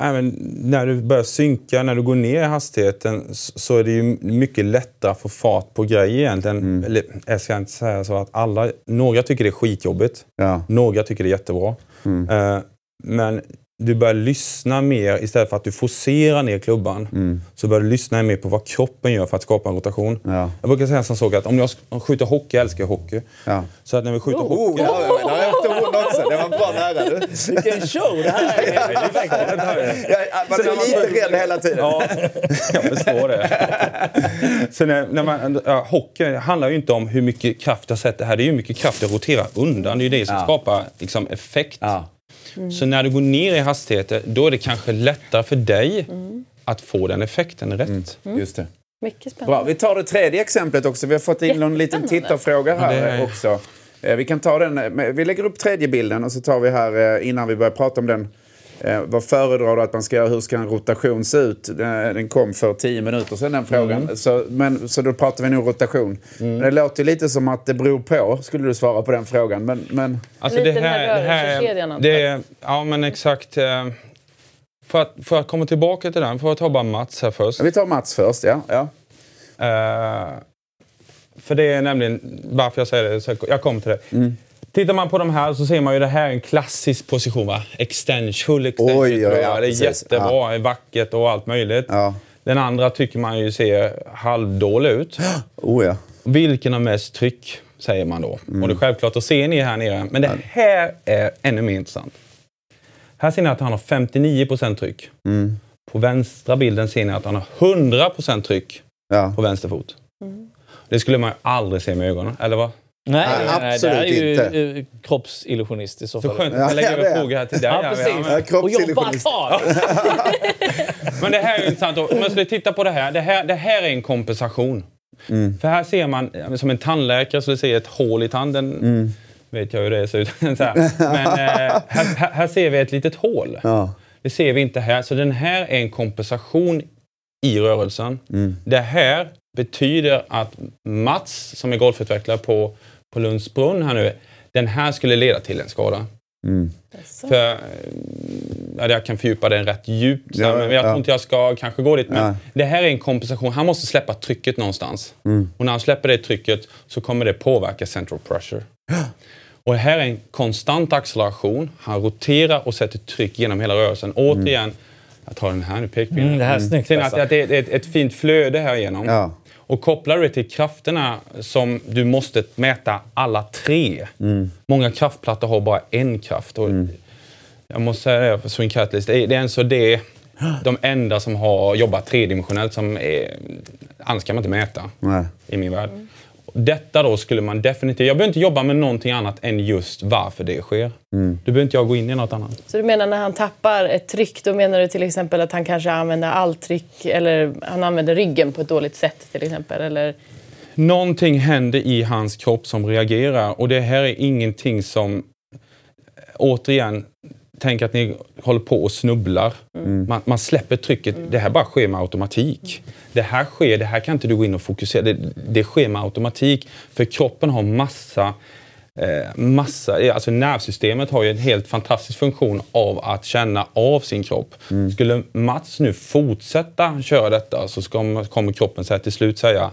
Även när du börjar synka, när du går ner i hastigheten så är det ju mycket lättare att få fart på grejer egentligen. Eller, jag ska inte säga så att alla, några tycker det är skitjobbigt.
Ja.
Några tycker det är jättebra. Eh, men du börjar lyssna mer istället för att du forcerar ner klubban. Så börjar du lyssna mer på vad kroppen gör för att skapa en rotation.
Ja.
Jag brukar säga som så att om jag sk- skjuter hockey, jag älskar hockey.
Ja.
Så att när vi skjuter
Oh,
hockey...
ja, ja, det efter hon också. Det var bra nära du.
Vilken show det här är!
Jag var lite rädd hela tiden.
Ja, (laughs) jag förstår det. (laughs) Så när, när man, ja, hockey handlar ju inte om hur mycket kraft jag sätter här. Det är ju hur mycket kraft jag roterar undan. Det är ju det som
Ja.
skapar liksom, effekt.
Ja.
Så när du går ner i hastigheter, då är det kanske lättare för dig att få den effekten rätt.
Just det.
Mycket spännande.
Bra, vi tar det tredje exemplet också. Vi har fått in någon liten tittarfråga här
Ja,
också. Eh, Vi kan ta den. eh, Vi lägger upp tredje bilden och så tar vi här eh, innan vi börjar prata om den. Eh, vad föredrar du att man ska göra? Hur ska en rotation se ut? Eh, Den kom för tio minuter sedan den frågan. Så, men, så då pratar vi nog rotation. Men Det låter lite som att det beror på, skulle du svara på den frågan. Men, men
Alltså
Lite den här rörelsekedjan,
det är, Ja, men exakt. eh, För att, för att komma tillbaka till den, får jag ta bara Mats här först.
vi tar Mats först. Ja, ja.
Eh, för det är nämligen varför jag säger det. Så jag kommer till det.
Mm.
Tittar man på de här så ser man ju det här är en klassisk position. Va? Extension, full extension.
Oj,
jag.
ja,
det är
precis.
jättebra, är vackert och allt möjligt.
ja.
Den andra tycker man ju ser halvdålig ut. (gasps)
Oh ja.
Vilken har mest tryck, säger man då.
Mm.
Och det är självklart att se ni här nere. Men det här är ännu mer intressant. Här ser ni att han har 59% tryck.
Mm.
På vänstra bilden ser ni att han har 100% tryck
ja.
på vänster fot. Det skulle man ju aldrig se med ögonen, eller vad?
Nej,
Nej,
nej, nej, det
absolut
här är ju
inte.
eh, kroppsillusionist i så
Så
fall.
skönt
Ja,
att lägga
ja, det
över frågor här till dig.
Ja,
Ja,
precis.
men-
Ja,
Och jobba
kroppsillusionist.
kvar! (laughs)
Men det här är ju intressant. Om man skulle titta på det här. Det här, det här är en kompensation.
Mm.
För här ser man, ja, som en tandläkare så ser ett hål i tanden.
Mm.
Vet jag hur det ser ut. (laughs) så här. Men eh, här, här, här ser vi ett litet hål.
Ja.
Det ser vi inte här. Så den här är en kompensation i rörelsen.
Mm.
Det här betyder att Mats, som är golfutvecklare på, på Lundsbrunn här nu, den här skulle leda till en skada.
Mm.
För, eh, ja, jag kan fördjupa den rätt djupt,
Ja,
men jag
ja.
tror inte jag ska kanske gå dit. Men
Nej.
det här är en kompensation. Han måste släppa trycket någonstans.
Mm.
Och när han släpper det trycket så kommer det påverka central pressure. (gasps) Och det här är en konstant acceleration. Han roterar och sätter tryck genom hela rörelsen. Återigen, jag tar den här nu, pekpinnen.
Mm, det här är snyggt
Ser ni
alltså.
att, att det är ett, ett fint flöde här igenom. Och kopplar du det till krafterna som du måste mäta alla tre. Många kraftplattor har bara en kraft. Och Jag måste säga det Swing Catalyst, det är, det är alltså det, de enda som har jobbat tredimensionellt som är, annars kan man inte mäta
Nej.
i min värld. Detta då skulle man definitivt... Jag behöver inte jobba med någonting annat än just varför det sker.
Mm.
Då behöver inte jag gå in i något annat.
Så du menar när han tappar ett tryck, då menar du till exempel att han kanske använder allt tryck eller han använder ryggen på ett dåligt sätt till exempel? Eller?
Någonting händer i hans kropp som reagerar och det här är ingenting som... Återigen, tänk att ni håller på och snubblar. Man, man släpper trycket. Det här bara sker med automatik. Det här sker, det här kan inte du gå in och fokusera. Det, det sker med automatik. För kroppen har massa eh, massa, alltså nervsystemet har ju en helt fantastisk funktion av att känna av sin kropp. Skulle Mats nu fortsätta köra detta så kommer kroppen säga till slut säga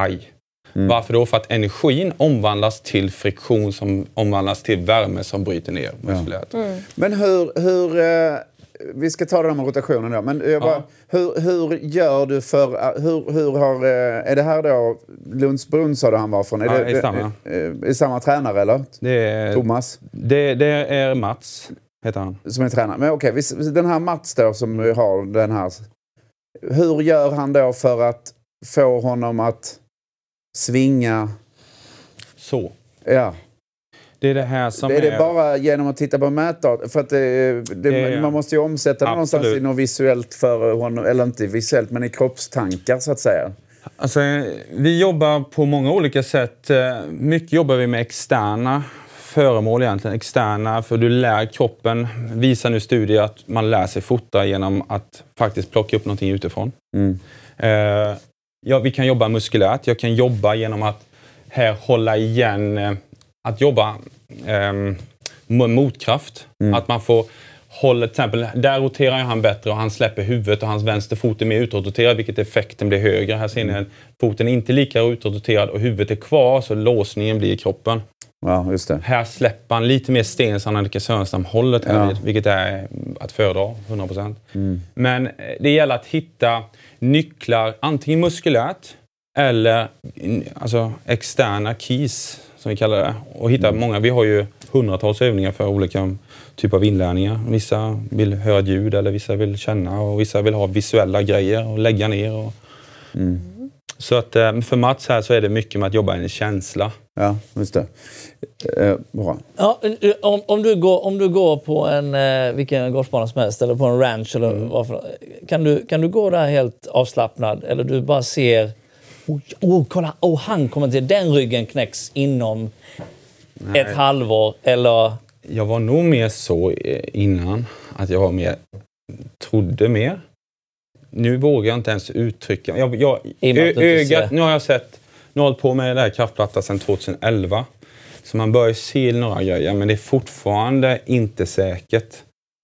aj. Varför då? För att energin omvandlas till friktion som omvandlas till värme som bryter ner muskulärt.
Men hur... hur eh, vi ska ta det där med rotationen då. Men jag bara,
Ja.
hur, hur gör du för... eh, Hur, hur har, eh, är det här då Lundsbrunn sa du han var från? Är
Ja,
det,
i samma.
eh, är samma tränare eller?
Det, är,
Thomas
det, det är Mats, heter han.
som är tränare. Men okej, vi- den här Mats då som har den här. Hur gör han då för att få honom att svinga?
Så.
Ja.
Det är det här som
är det bara genom att titta på mätdata? För att det, det,
Det-
man måste ju omsätta det någonstans
Absolut.
i något visuellt för honom. Eller inte visuellt, men i kroppstankar så att säga.
Alltså, vi jobbar på många olika sätt. Eh, Mycket jobbar vi med externa föremål egentligen. Externa, för du lär kroppen. Visar nu studier att man lär sig fota genom att faktiskt plocka upp någonting utifrån.
Mm.
Eh, ja, vi kan jobba muskulärt. Jag kan jobba genom att här hålla igen, eh, att jobba ehm, med motkraft. Att man får hålla, till exempel, där roterar han bättre och han släpper huvudet och hans vänster fot är mer utroterad vilket effekten blir högre. Här ser ni att foten är inte lika utroterad och huvudet är kvar så låsningen blir i kroppen.
Ja, just det.
Här släpper han lite mer sten så Annika Sörenstam-hållet
Ja.
vilket är att föredra, 100%. Men eh, det gäller att hitta nycklar, antingen muskulärt eller mm, alltså, externa keys, som vi kallar det. Och hitta många. Vi har ju hundratals övningar för olika typer av inlärningar. Vissa vill höra ett ljud eller vissa vill känna och vissa vill ha visuella grejer och lägga ner. Och... Så att eh, för Mats här så är det mycket med att jobba i en känsla.
Ja, just det. Eh, bra.
Ja, om, om, du går, om du går på en, eh, vilken golfbana som helst eller på en ranch eller
Mm.
vad för, kan, du, kan du gå där helt avslappnad eller du bara ser Oh, oh, kolla, oh, han kommer till den ryggen knäcks inom ett halvår. Eller...
Jag var nog mer så eh, innan, att jag var mer, trodde mer. Nu vågar jag inte ens uttrycka jag, jag, ö, ögat. Nu har jag sett, nu har jag hållit på med det här kraftplatta sedan 2011. Så man börjar se några grejer, men det är fortfarande inte säkert.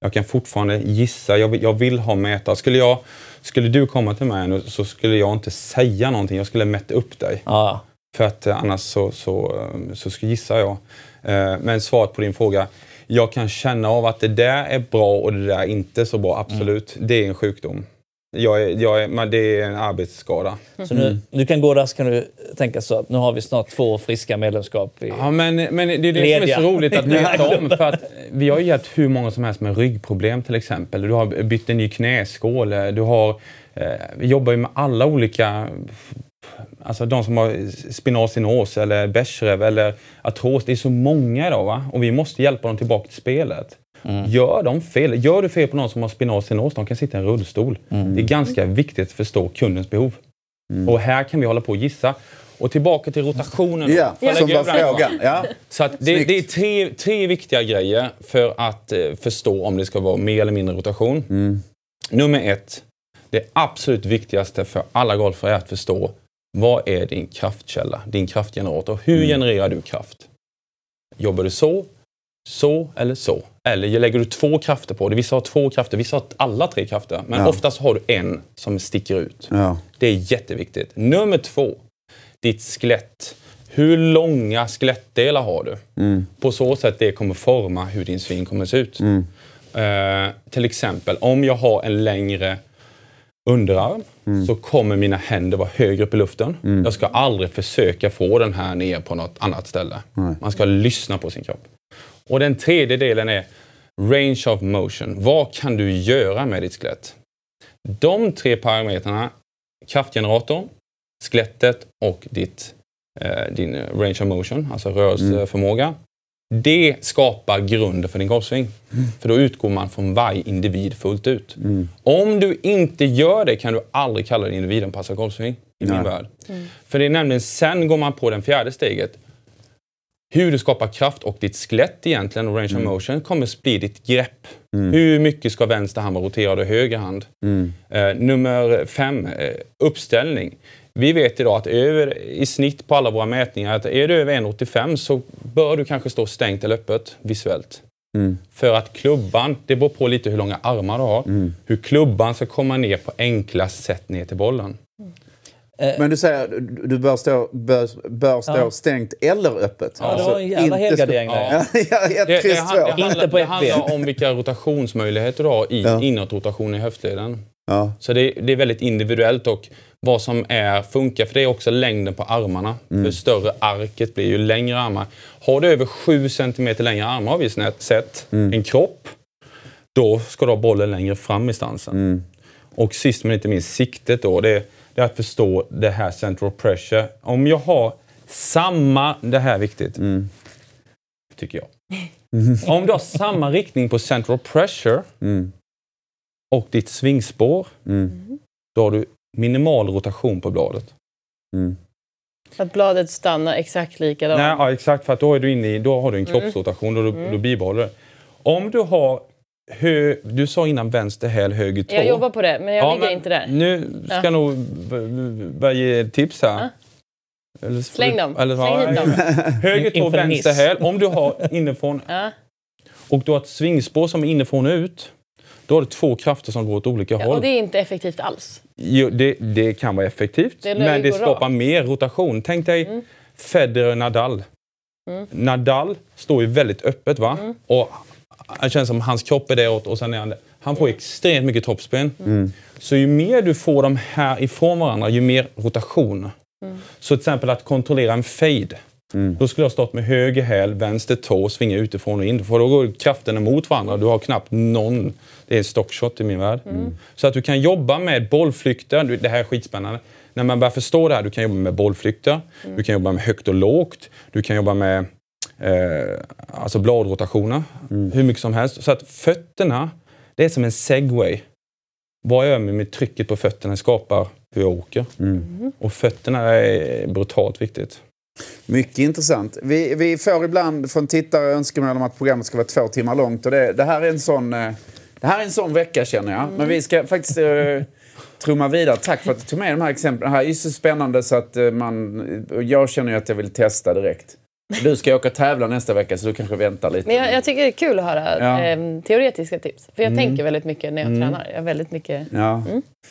Jag kan fortfarande gissa, jag vill, jag vill ha mätare. Skulle, jag, skulle du komma till mig nu så skulle jag inte säga någonting, jag skulle mäta upp dig.
Ja,
För att eh, annars så, så, eh, så ska gissar jag. Eh, Men svaret på din fråga. Jag kan känna av att det där är bra och det där är inte så bra. Absolut. Det är en sjukdom. Jag jag men det är en arbetsskada.
så nu, du kan gå där så kan du tänka så att nu har vi snart två friska medlemskap. I,
Ja, men, men det är det
Lediga.
som är så roligt att (laughs) veta om. För att vi har ju gett hur många som helst med ryggproblem till exempel. Du har bytt en ny knäskål. Du har, eh, vi jobbar ju med alla olika Alltså de som har spinalsinos eller Bechdrev eller artros. Det är så många idag va? och vi måste hjälpa dem tillbaka till spelet. Gör de fel, gör du fel på någon som har spinalsinos, de kan sitta i en rullstol. Det är ganska viktigt att förstå kundens behov. Och här kan vi hålla på och gissa. Och tillbaka till rotationen.
Ja,
jag
som var frågan. Ja.
Så att det, det är tre, tre viktiga grejer för att eh, förstå om det ska vara mer eller mindre rotation. Nummer ett, det absolut viktigaste för alla golfare är att förstå vad är din kraftkälla, din kraftgenerator. Hur genererar du kraft? Jobbar du så, så eller så? Eller lägger du två krafter på det? Vissa har två krafter, vissa har alla tre krafter. Men
Ja.
oftast har du en som sticker ut.
Ja.
Det är jätteviktigt. Nummer två, ditt skelett. Hur långa skelettdelar har du? På så sätt det kommer forma hur din sving kommer se ut. Eh, till exempel, om jag har en längre underarm så kommer mina händer vara högre upp i luften. Jag ska aldrig försöka få den här ner på något annat ställe. Man ska lyssna på sin kropp. Och den tredje delen är range of motion. Vad kan du göra med ditt skelett? De tre parametrarna, kraftgeneratorn, skelettet och ditt, eh, din range of motion, alltså rörelseförmåga. Det skapar grunden för din golfsving. För då utgår man från varje individ fullt ut. Om du inte gör det kan du aldrig kalla det individanpassad golfsving i min
Nej.
värld. För det är nämligen sen går man på det fjärde steget. Hur du skapar kraft och ditt skelett egentligen, och range of motion, kommer bli ditt grepp. Hur mycket ska vänster hand vara roterad och höger hand? Eh, nummer fem, eh, uppställning. Vi vet idag att över, i snitt på alla våra mätningar att är du över 1,85 så bör du kanske stå stängt eller öppet visuellt. För att klubban, det beror på lite hur långa armar du har, hur klubban ska komma ner på enklast sätt ner till bollen.
Men du säger du du bör stå, bör, bör stå
Ja.
stängt eller öppet?
Ja, det var en jävla
inte
helgardering där.
Ja, (laughs) ja,
handlar, det
ett
handlar om vilka rotationsmöjligheter du har i
Ja.
inåtrotation i höftleden.
Ja.
Så det, det är väldigt individuellt och vad som är, funkar, för det är också längden på armarna. För större arket blir ju längre armar. Har du över 7 cm längre armar har vi sett, en kropp, då ska du ha bollen längre fram i stansen. Och sist men inte minst siktet då, det, det är att förstå det här central pressure. Om jag har samma, det här är viktigt, tycker jag. (laughs) Om du har samma riktning på central pressure och ditt svingspår, då har du minimal rotation på bladet.
Att bladet stannar exakt likadant.
Nej, ja, exakt, för att då, är du inne i, då har du en kroppsrotation och då, då bibehåller du. Om du har hö, Du sa innan vänster häl, höger tå.
Jag jobbar på det, men jag
Ja,
ligger
men
inte där.
Nu ska
Ja.
jag nog börja ge tips här. Eller,
Släng dem.
Eller,
Släng hit dem. (laughs)
Höger tå, vänster häl. Om du har inifrån
Ja.
och du har ett svingspår som är inifrån och ut. Då har du två krafter som går åt olika
Ja,
håll.
och det är inte effektivt alls.
Jo, det, det kan vara effektivt,
Det
men det skapar
rakt. Mm.
mer rotation. Tänk dig Federer Nadal. Nadal står ju väldigt öppet va?
Mm.
Och det känns som hans kropp är däråt och sen är han Han får extremt mycket toppspin.
Mm.
Så ju mer du får dem här ifrån varandra, ju mer rotation.
Mm.
Så till exempel att kontrollera en fade. Då skulle jag stått med höger häl, vänster tå och svinga utifrån och in. För då går krafterna mot varandra. Du har knappt någon. Det är en stockshot i min värld. Så att du kan jobba med bollflykter. Det här är skitspännande. när man börjar förstå det här, du kan jobba med bollflykter, du kan jobba med högt och lågt, du kan jobba med eh, alltså bladrotationer, hur mycket som helst. Så att fötterna, det är som en segway. Vad jag gör med mitt trycket på fötterna skapar hur jag åker. Och fötterna är brutalt viktigt.
Mycket intressant. Vi, vi får ibland från tittare önskemål om att programmet ska vara två timmar långt. Och det, det, här, är en sån, eh, det här är en sån vecka känner jag. Men vi ska faktiskt eh, trumma vidare. Tack för att du tog med de här exemplen. Det här är så spännande så att eh, man... Jag känner ju att jag vill testa direkt. Du ska åka och tävla nästa vecka så du kanske väntar lite.
Men jag, jag tycker det är kul att höra
Ja.
eh, teoretiska tips. För jag tänker väldigt mycket när jag tränar. Jag väldigt mycket...
Ja.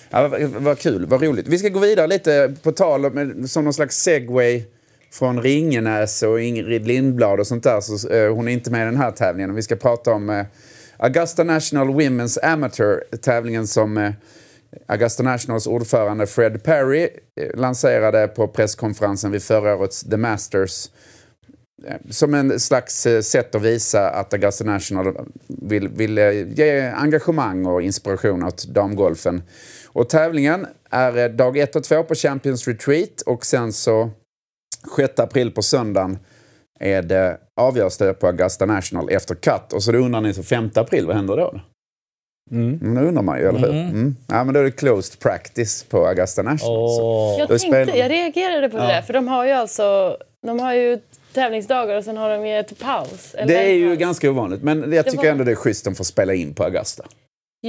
Ja, vad, vad kul, vad roligt. Vi ska gå vidare lite på tal om, som någon slags segway från Ringenäs och Ingrid Lindblad och sånt där. Så, eh, hon är inte med i den här tävlingen. Vi ska prata om eh, Augusta National Women's Amateur, tävlingen som eh, Augusta Nationals ordförande Fred Perry eh, lanserade på presskonferensen vid förra årets The Masters eh, som en slags eh, sätt att visa att Augusta National vill, vill eh, ge engagemang och inspiration åt damgolfen. Och tävlingen är eh, dag 1 och 2 på Champions Retreat och sen så 6 april på söndagen är det avgörs det på Augusta National efter cut. Och så då undrar ni, så 5 april, vad händer då? Mm. Det undrar man ju, eller hur? Mm. Ja, men då är det closed practice på Augusta National.
Åh.
Jag, tänkte, jag reagerade på det där, för de har ju alltså... De har ju tävlingsdagar och sen har de ju ett paus. eller
Det är ju ganska ovanligt, men jag tycker
var-
ändå det är schysst att de får spela in på Augusta.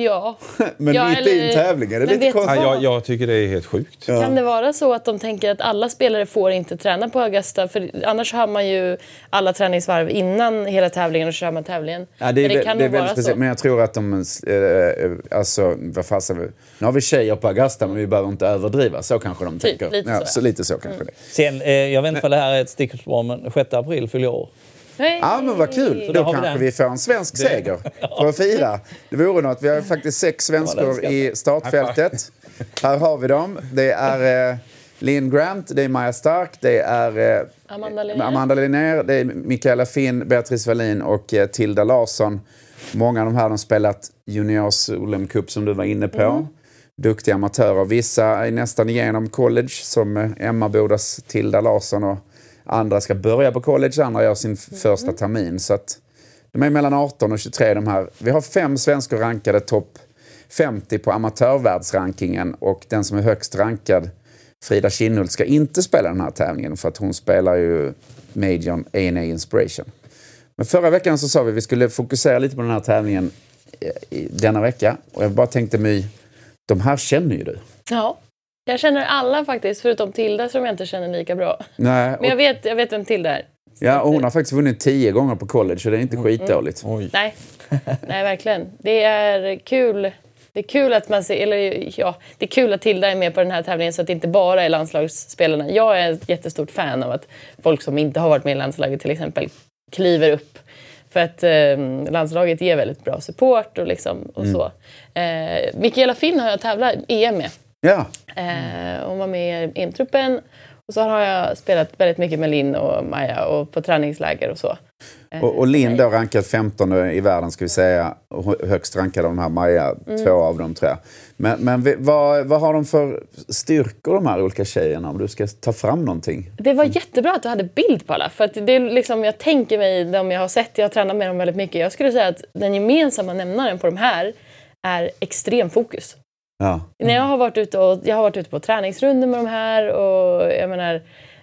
Ja. (laughs)
Men
Ja,
mitt i en
eller-
tävling är det lite konstigt.
Ja, jag, jag tycker det är helt sjukt.
Kan det vara så att de tänker att alla spelare får inte träna på Augusta? För annars har man ju alla träningsvarv innan hela tävlingen och så kör man tävlingen.
Ja, det är,
Men
vä-
kan
det är
nog
väldigt
vara
speciellt.
så.
Men jag tror att de... Eh, alltså, vad fasen... Nu har vi tjejer på Augusta, men vi behöver inte överdriva. Så kanske de
Typ,
tänker.
lite
ja,
så, ja.
så lite så kanske det.
Sen, eh, jag vet inte om det här är ett stickspår, men 6 april fyller jag år.
Nej.
Ja, men vad kul.
Så
Då
då
kanske
den.
vi får en svensk seger för att fira. Det vore något. Vi har faktiskt sex svenskor i startfältet. Här har vi dem. Det är eh, Linn Grant, det är Maja Stark, det är eh,
Amanda Linnér.
Amanda Linnér, det är Mikaela Finn, Beatrice Wallin och eh, Tilda Larsson. Många av de här har spelat juniors Olem Cup som du var inne på.
Mm.
Duktiga amatörer. Vissa är nästan igenom college som eh, Emma Bodas Tilda Larsson och andra ska börja på college, andra gör sin f- första termin. Så att de är mellan 18 och 23 de här. Vi har fem svenskor rankade topp 50 på amatörvärldsrankingen och den som är högst rankad, Frida Kinnhult, ska inte spela den här tävlingen för att hon spelar ju Majorn A&A Inspiration. Men förra veckan så sa vi att vi skulle fokusera lite på den här tävlingen eh, i denna vecka. Och jag bara tänkte My, de här känner ju du.
Ja. Jag känner alla faktiskt, förutom Tilda som jag inte känner lika bra.
Nej,
Men jag
och,
vet, jag vet vem Tilda är.
ja, och hon har faktiskt vunnit tio gånger på college så det är inte skitdåligt.
Oj.
Nej, (laughs) nej verkligen. Det är kul. Det är kul att man ser, eller ja, det är kul att Tilda är med på den här tävlingen så att det inte bara är landslagsspelarna. Jag är ett jättestort fan av att folk som inte har varit med i landslaget till exempel kliver upp. För att eh, landslaget ger väldigt bra support och, liksom, och så. Eh, Mikaela Finn har jag tävlat EM med.
Ja,
Eh, hon var med i EM-truppen. Och så har jag spelat väldigt mycket med Linn och Maja och på träningsläger och så. Eh,
och, och Linn då rankad 15 i världen ska vi säga. Högst rankad av de här Maja,
Mm.
två av dem tror jag. Men, men vad, vad har de för styrkor de här olika tjejerna om du ska ta fram någonting?
Det var jättebra att du hade bild på alla. För att det är liksom, jag tänker mig de jag har sett, jag har tränat med dem väldigt mycket. Jag skulle säga att den gemensamma nämnaren på de här är extrem fokus.
Ja.
När jag har varit ute och, jag har varit ute på träningsrundor med de här och jag menar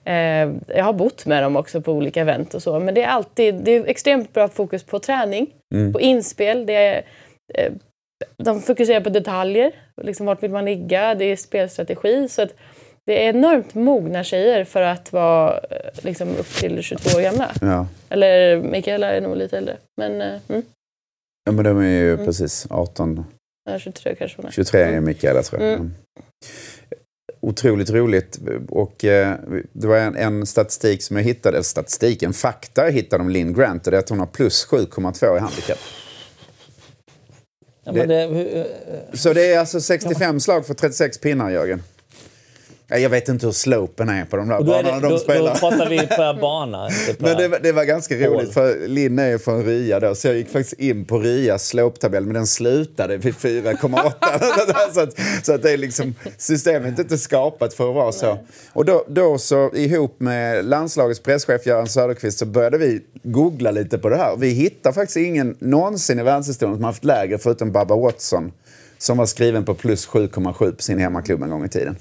eh, jag har bott med dem också på olika event och så. Men det är alltid det är extremt bra fokus på träning, på inspel. Det är, eh, de fokuserar på detaljer. Liksom vart vill man ligga? Det är spelstrategi. Så att det är enormt mogna tjejer för att vara eh, liksom, upp till 22 år gamla.
Ja.
Eller Mikaela är nog lite äldre. Men eh, mm,
ja, men de är ju
Mm.
precis 18,
ja, 23 kanske hon är.
23 är Mikaela tror jag.
Mm.
Mm. Otroligt roligt. Och eh, det var en, en statistik som jag hittade, eller statistik, en fakta jag hittade om Lynn Grant och det är att hon har plus 7,2 i handikapp.
Ja, men det, hur- eh,
Så det är alltså 65 slag för 36 pinnar, Jörgen. Ja, Jag vet inte hur slopen är på de där banorna
det,
de
då,
spelar.
då pratar vi per (laughs) bana.
Men det, var- det var ganska
Hål.
roligt för Linn är ju från Ria då, så jag gick faktiskt in på Rias slope-tabell men den slutade vid 4,8. (laughs) så, att, så att det är liksom, systemet är inte skapat för att vara så. Och då, då så ihop med landslagets presschef Göran Söderqvist så började vi googla lite på det här. Vi hittar faktiskt ingen någonsin i världshistorien som har haft lägre förutom Baba Watson som var skriven på plus 7,7 på sin hemmaklubb en gång i tiden.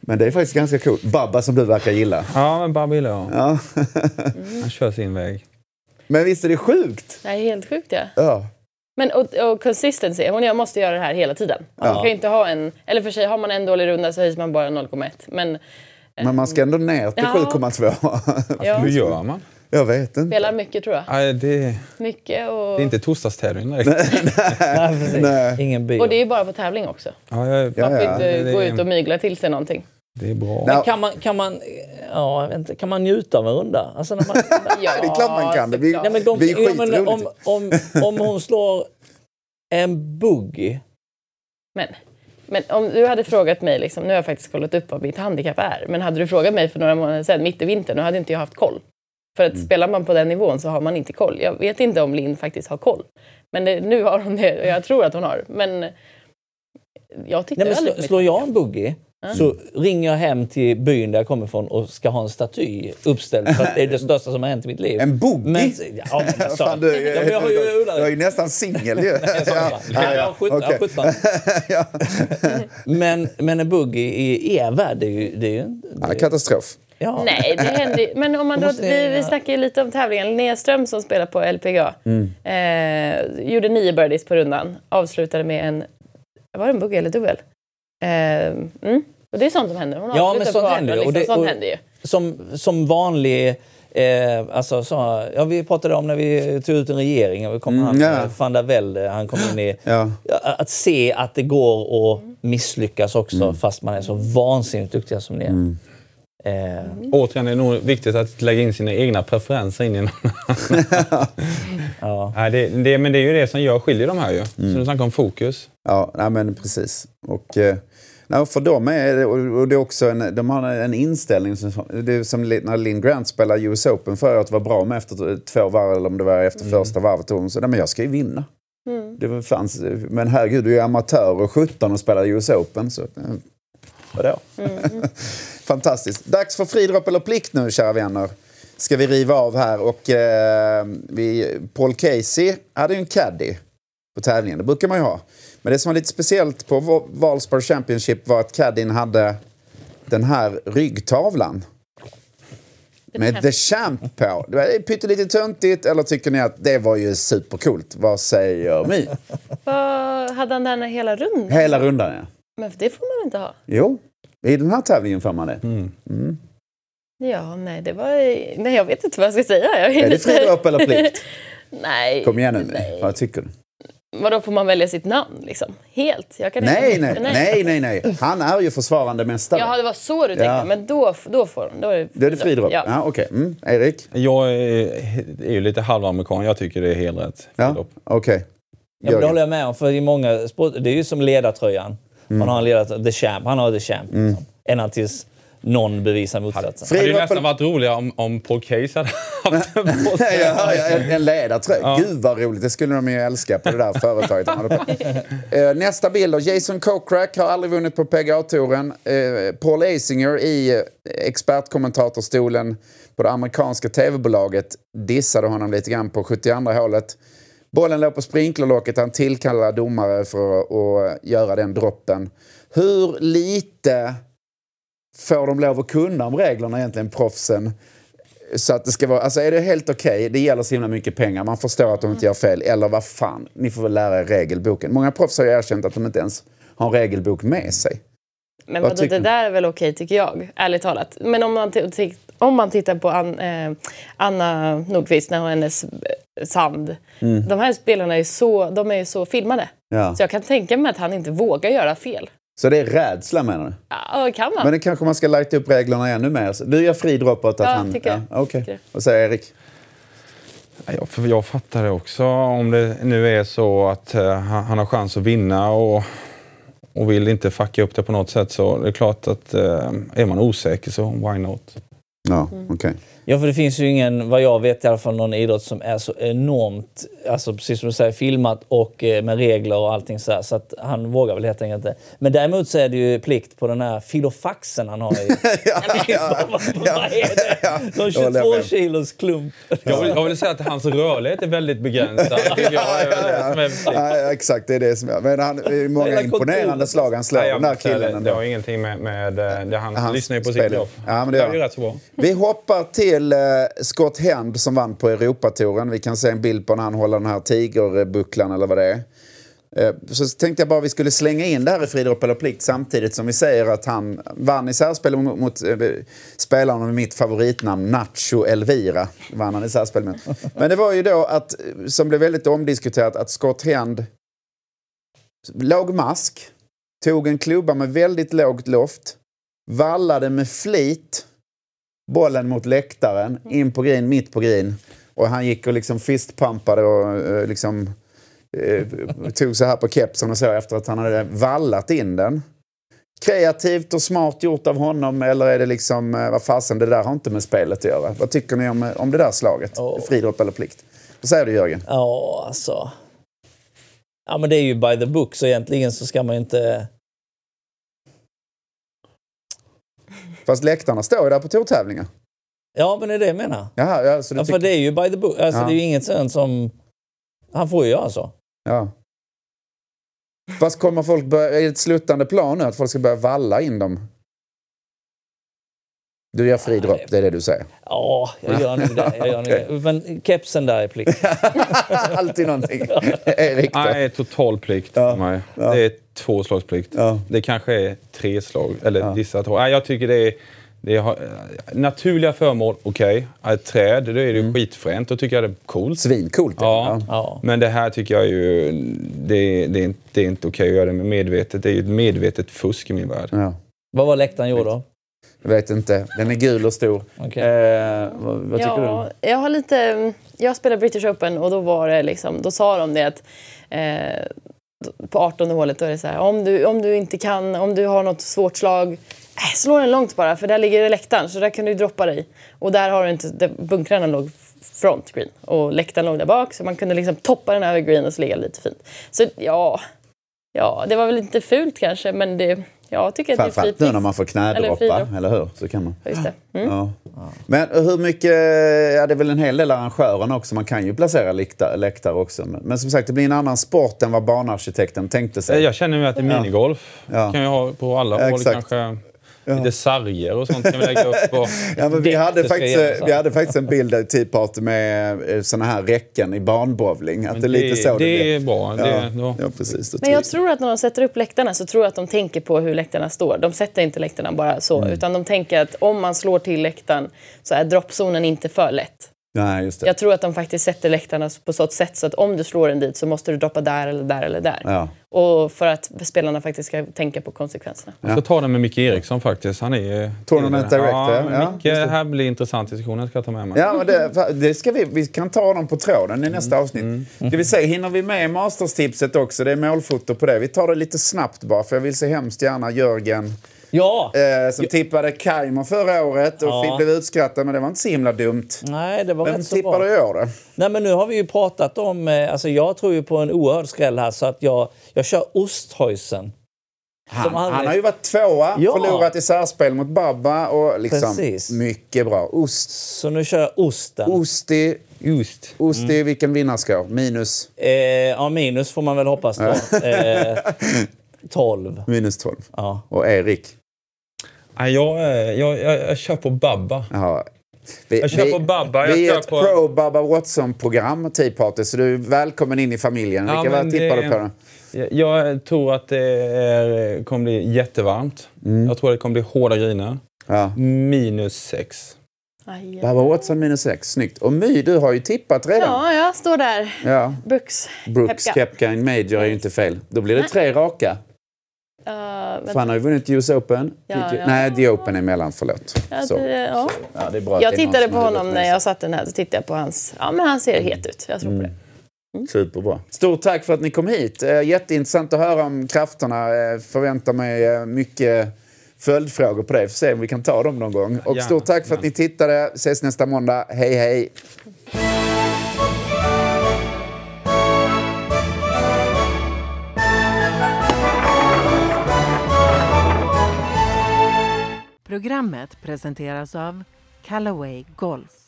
Men det är faktiskt ganska coolt. Babba som du verkar gilla.
Ja, men Babbe gillar jag.
Ja. (laughs)
Han kör sin väg.
Men visst är det sjukt?
Det är helt sjukt ja.
Ja.
Men och, och consistency, hon jag måste göra det här hela tiden. Man
Ja.
kan inte ha en, eller för sig har man en dålig runda så höjs man bara 0,1. Men
Men man ska ändå ner till
Ja.
7,2.
ja,
Hur gör man?
Jag vet inte.
spelar mycket tror jag.
Nej, det,
Mycket och,
det är inte torsdagstävling direkt. (laughs)
Nej. Ingen bio.
och det är ju bara på tävling också.
Ja, jag,
Ja,
Man får
ja.
inte
det
gå
är-
ut och mygla till sig någonting.
Det är bra.
Nej.
Kan man, kan, man, ja, jag vet inte, kan man njuta av en runda? Alltså när man, (laughs)
Ja,
det är klart man kan. Det blir-.
Nej, men de,
Det
ja, men om, om, om hon slår en boogie.
Men, men om du hade frågat mig, liksom, nu har jag faktiskt kollat upp vad mitt handikapp är, men hade du frågat mig för några månader sedan, mitt i vintern, då hade inte jag haft koll. För att
Mm.
spelar man på den nivån så har man inte koll. Jag vet inte om Linn faktiskt har koll. Men det, nu har hon det, och jag tror att hon har. Men jag tittar
Nej, men
aldrig
slå, slår jag en boogie så ringer jag hem till byn där jag kommer ifrån och ska ha en staty uppställd. För att det är det största som har hänt i mitt liv.
En boogie?
Men, ja, (laughs) men alltså,
Fan, du,
ja, men jag har ju
du är ju nästan singel ju. (laughs)
Jag
Ja,
det. Jag jag har
okej.
sjutton. (laughs) Men, men en boogie i er värld, det är ju... Det är ju
Ja, katastrof.
Ja.
Nej, det händer ju- Men om man då, vi, vi snackade ju lite om tävlingen. Linnea Ström som spelar på LPGA
Mm.
eh, gjorde nio birdies på rundan. Avslutade med en... Var det en bugg eller dubbel? Eh, mm. Och det är sånt som händer. Hon
Ja, men sånt
på 18,
händer.
Liksom.
Och det-
sånt
och-
händer ju.
Som, som vanlig... Eh, alltså, så, ja, vi pratade om när vi tog ut en regering. och Vi kom
Mm,
han, eh, van der Velde, han kom in i...
Ja.
Ja, Att se att det går att misslyckas också
Mm.
fast man är så vansinnigt duktiga som ni är. Eh,
Återigen är det nog viktigt att lägga in sina egna preferenser in i någon (laughs)
ja.
Nej, det, det, Men det är ju det som gör skiljer de här ju. Så du snackar om fokus.
Ja, nej, men precis. Och, eh, nej, för dem är det, och det är också en, de har en inställning som, det är som när Linn Grant spelade US Open förra året var bra med efter två varv eller om det var efter första varvet. Och hon sa, nej men jag ska ju vinna. Det var, fanns, men herregud, du är amatör och 17 och spelar US Open. Så, eh, vadå? (laughs) Fantastiskt. Dags för fridropp eller plikt nu, kära vänner. Ska vi riva av här. Och, eh, vi, Paul Casey hade ju en caddy på tävlingen. Det brukar man ju ha. Men det som var lite speciellt på Va- Valspar Championship var att caddien hade den här ryggtavlan. Med The Champ på. Det var pyttelite töntigt, eller tycker ni att det var ju supercoolt? Vad säger?
Vad hade han den hela rundan?
Hela rundan, ja.
Men det får man inte ha.
Jo, i den här tävlingen får man det.
Ja, nej, det var... Nej, jag vet inte vad jag ska säga. Jag
Är det fridropp eller plikt? (laughs)
nej.
Kom igen nu.
Nej.
Vad tycker du?
Vadå, får man välja sitt namn liksom? Helt? Jag kan
Nej,
inte...
nej, nej, nej, nej. Han är ju försvarande mästare.
Jaha, det var så du tänkte.
Ja.
Men då, då får de. Då är det
Det är det fridropp? Ja,
Ja.
okej. Mm. Erik?
Jag är, är ju lite halvamerikan. Jag tycker det är helt rätt.
Ja, okej.
Ja, men det håller jag med om. För i många sport, det är ju som ledartröjan. Man har en ledartröja, the champ. Han har the champ. Liksom. Ända tills någon bevisar motsatsen.
Det hade ju nästan varit roligare om, om Paul Case hade haft. (laughs)
Ja, ja, en, en ledartröja. Gud vad roligt. Det skulle de ju älska på det där företaget. de. (laughs) Eh, Nästa bild då. Jason Kokrak har aldrig vunnit på PGA-touren. Eh, Paul Asinger i eh, expertkommentatorstolen på det amerikanska tv-bolaget dissade honom lite grann på 72 hålet. Bollen låg på sprinklerlocket. Han tillkallade domare för att, göra den droppen. Hur lite får de lov att kunna om reglerna egentligen, proffsen? Så att det ska vara, alltså är det helt okej, det gäller så himla mycket pengar, man förstår att de inte gör fel, eller vad fan, ni får väl lära er regelboken. Många proffs har ju erkänt att de inte ens har en regelbok med sig.
Men
Vad
vadå, det där är väl okej tycker jag, ärligt talat. Men om man, om man tittar på An, eh, Anna Nordqvist när hon hennes eh, Sand.
Mm.
De här spelarna är så, de är ju så filmade.
Ja.
Så jag kan tänka mig att han inte vågar göra fel.
Så det är rädsla menar du?
Ja, kan man.
Men det kanske man ska lighta upp reglerna ännu mer. Du gör fridropp åt att
Ja,
han...
tycker jag.
Okej.
Tycker jag.
Vad säger Erik?
Ja, Jag, för jag fattar det också. Om det nu är så att eh, han, har chans att vinna och, och vill inte fucka upp det på något sätt så det är klart att eh, är man osäker så why not?
Ja, okej.
Ja, för det finns ju ingen, vad jag vet i alla fall, någon idrott som är så enormt, alltså precis som du säger, filmat och eh, med regler och allting så här. Så att han vågar väl helt enkelt inte. Men däremot så är det ju plikt på den här filofaxen han har i... (laughs)
ja, (laughs) ja,
vad, vad är det?
ja.
Någon
Jag håller
22
med.
kilos klump.
Jag vill, jag vill säga att hans rörlighet är väldigt begränsad.
Ja, exakt, det är det som jag... Men han, det är många imponerande slag han slår, den där killen
det, det har ingenting med, med eh, det han
Hans
lyssnar ju på sitt jobb.
Ja, men det
det är ju
han.
rätt så bra.
Vi hoppar till eh, Scott Hand som vann på Europatouren. Vi kan se en bild på när han håller den här tigerbucklan eller vad det är. Eh, Så tänkte jag bara vi skulle slänga in det här i friidrott eller plikt samtidigt som vi säger att han vann i särspel mot, mot eh, spelaren med mitt favoritnamn Nacho Elvira. Vann han i särspel med. Men det var ju då att, eh, som blev väldigt omdiskuterat, att Scott Hand låg mask, tog en klubba med väldigt lågt loft, vallade med flit bollen mot läktaren, in på green, mitt på green. Och han gick och liksom fistpumpade och eh, liksom eh, tog så här på kepsen och så efter att han hade vallat in den. Kreativt och smart gjort av honom eller är det liksom, eh, vad fasen, det där har inte med spelet att göra. Vad tycker ni om, om det där slaget?
Åh.
Friidrott eller plikt? Vad säger du Jörgen?
Ja, alltså. Ja, men det är ju by the book, så egentligen så ska man ju inte...
Fast läktarna står ju där på tourtävlingar.
Ja, men det är det jag menar.
Jaha, ja, så du
Ja, för det är ju by the book. Alltså,
Ja.
Det är ju inget sånt som... Han får ju göra så.
Ja. Fast kommer folk börja, är det ett sluttande plan nu att folk ska börja valla in dem? Du gör friidrott, det är det du säger.
Ja, jag gör nog det. Jag gör det. (laughs) Men kepsen där är plikt. (laughs)
Alltid någonting. (laughs) Erik då?
Nej, total plikt
Ja,
för mig.
ja.
Det är två slags plikt.
Ja.
Det kanske är tre slag, eller
Ja.
vissa två. Nej, jag tycker det är... Det har, naturliga föremål, okej. Ett träd, då är det ju skitfränt. Då tycker jag det är coolt.
Svincoolt.
Ja.
Ja.
Men det här tycker jag ju... Det, det, är, inte- det är inte okej att göra det med medvetet. Det är ju ett medvetet fusk i min värld.
Ja.
Vad var läktaren gjord då?
Jag vet inte. Den är gul och stor.
Okej.
Eh, vad, vad tycker
ja, jag har lite... Jag spelade British Open och då var det liksom, då sa de det att eh, på 18 hålet då är det så här, om du, om du inte kan, om du har något svårt slag, äh, slå den långt bara för där ligger det läktaren så där kan du droppa dig. Och där har du inte, där bunkrarna låg front green och läktaren låg där bak så man kunde liksom toppa den över green och så ligga lite fint. Så ja, ja, det var väl lite fult kanske men det, jag tycker att det är
Framförallt nu när man får knädroppa,
friidrott.
eller hur? Så kan man.
Just det. Mm.
Ja. Men hur mycket, ja det är väl en hel del arrangörerna också, man kan ju placera läktare, också. Men, men som sagt, det blir en annan sport än vad banarkitekten tänkte sig.
Jag känner mig att det är minigolf.
Ja.
kan jag ha på alla håll.
exakt.
Kanske lite sarger och sånt kan vi lägga upp. Och, (laughs)
Ja, men vi,
Det
hade faktiskt,
göras,
vi hade faktiskt en bild i Tea Party med såna här räcken i barnbowling. Att det är lite
det-
så det,
det är bra.
Ja,
Det- då-
ja, precis.
Men jag tror att när de sätter upp läktarna så tror jag att de tänker på hur läktarna står. De sätter inte läktarna bara så,
Mm.
utan de tänker att om man slår till läktaren så är droppzonen inte för lätt.
Nej, just det.
Jag tror att de faktiskt sätter läktarna på så sätt så att om du slår den dit så måste du droppa där eller där eller där.
Ja.
Och för att spelarna faktiskt ska tänka på konsekvenserna.
Jag ska ta den med Micke Eriksson faktiskt. Han är...
Tournament director,
Ja,
ja.
Micke,
det.
här blir intressant diskussion. Jag ska ta med mig.
Ja, det, det ska vi, vi kan ta dem på tråden i nästa avsnitt. Det vill säga, hinner vi med Masters-tipset också? Det är målfoto på det. Vi tar det lite snabbt bara, för jag vill se hemskt gärna Jörgen
Ja!
eh, som tippade Kaimer förra året och
Ja.
fick blev utskrattad, men det var inte så himla dumt.
Nej, det var
Vem
rätt så
tippar
bra.
i år då?
Nej, men nu har vi ju pratat om... eh, Alltså jag tror ju på en oerhörd skräll här så att jag, jag kör Osthäusen.
Han,
aldrig-
han har ju varit tvåa,
Ja.
förlorat i särspel mot Babba och liksom
Precis.
mycket bra. Ost,
Så nu kör jag Osten.
Osti,
Just.
Osti, vilken vinnarskår? Minus,
Eh, ja, minus får man väl hoppas då. (laughs) Eh, 12.
minus 12.
Ja.
Och Erik?
Nej, jag, eh, jag, jag, jag kör på Babba.
Jaha. Vi,
Jag kör på Babba,
Vi är ett
på-
pro Babba Watson-program, Tea Party, så du är välkommen in i familjen.
Ja,
Vilka tippar
det-
du på då?
Jag, tror att det är, kommer bli jättevarmt. Jag tror att det kommer bli hårda griner.
Ja.
Minus sex.
Aj,
Babba Watson minus 6, snyggt. Och My, du har ju tippat redan.
Ja, jag står där.
Ja.
Brooks.
Brooks
Kepka.
Kepka in Major är ju inte fel. Då blir det tre raka.
Uh,
För han har ju vunnit US Open.
Ja, ja.
Nej, The Open emellan, förlåt.
ja,
Så.
det, ja.
Ja, det är bra att
Jag tittade på honom när jag satte den här. Då tittade jag på hans... Ja, men han ser het ut. Jag tror
Mm.
på det.
Superbra. Stort tack för att ni kom hit. Eh, Jätteintressant att höra om krafterna. Eh, Förväntar mig mycket följdfrågor på det. Får se om vi kan ta dem någon gång. Och stort tack för att ni tittade. Ses nästa måndag. Hej hej!
Programmet presenteras av Callaway Golf.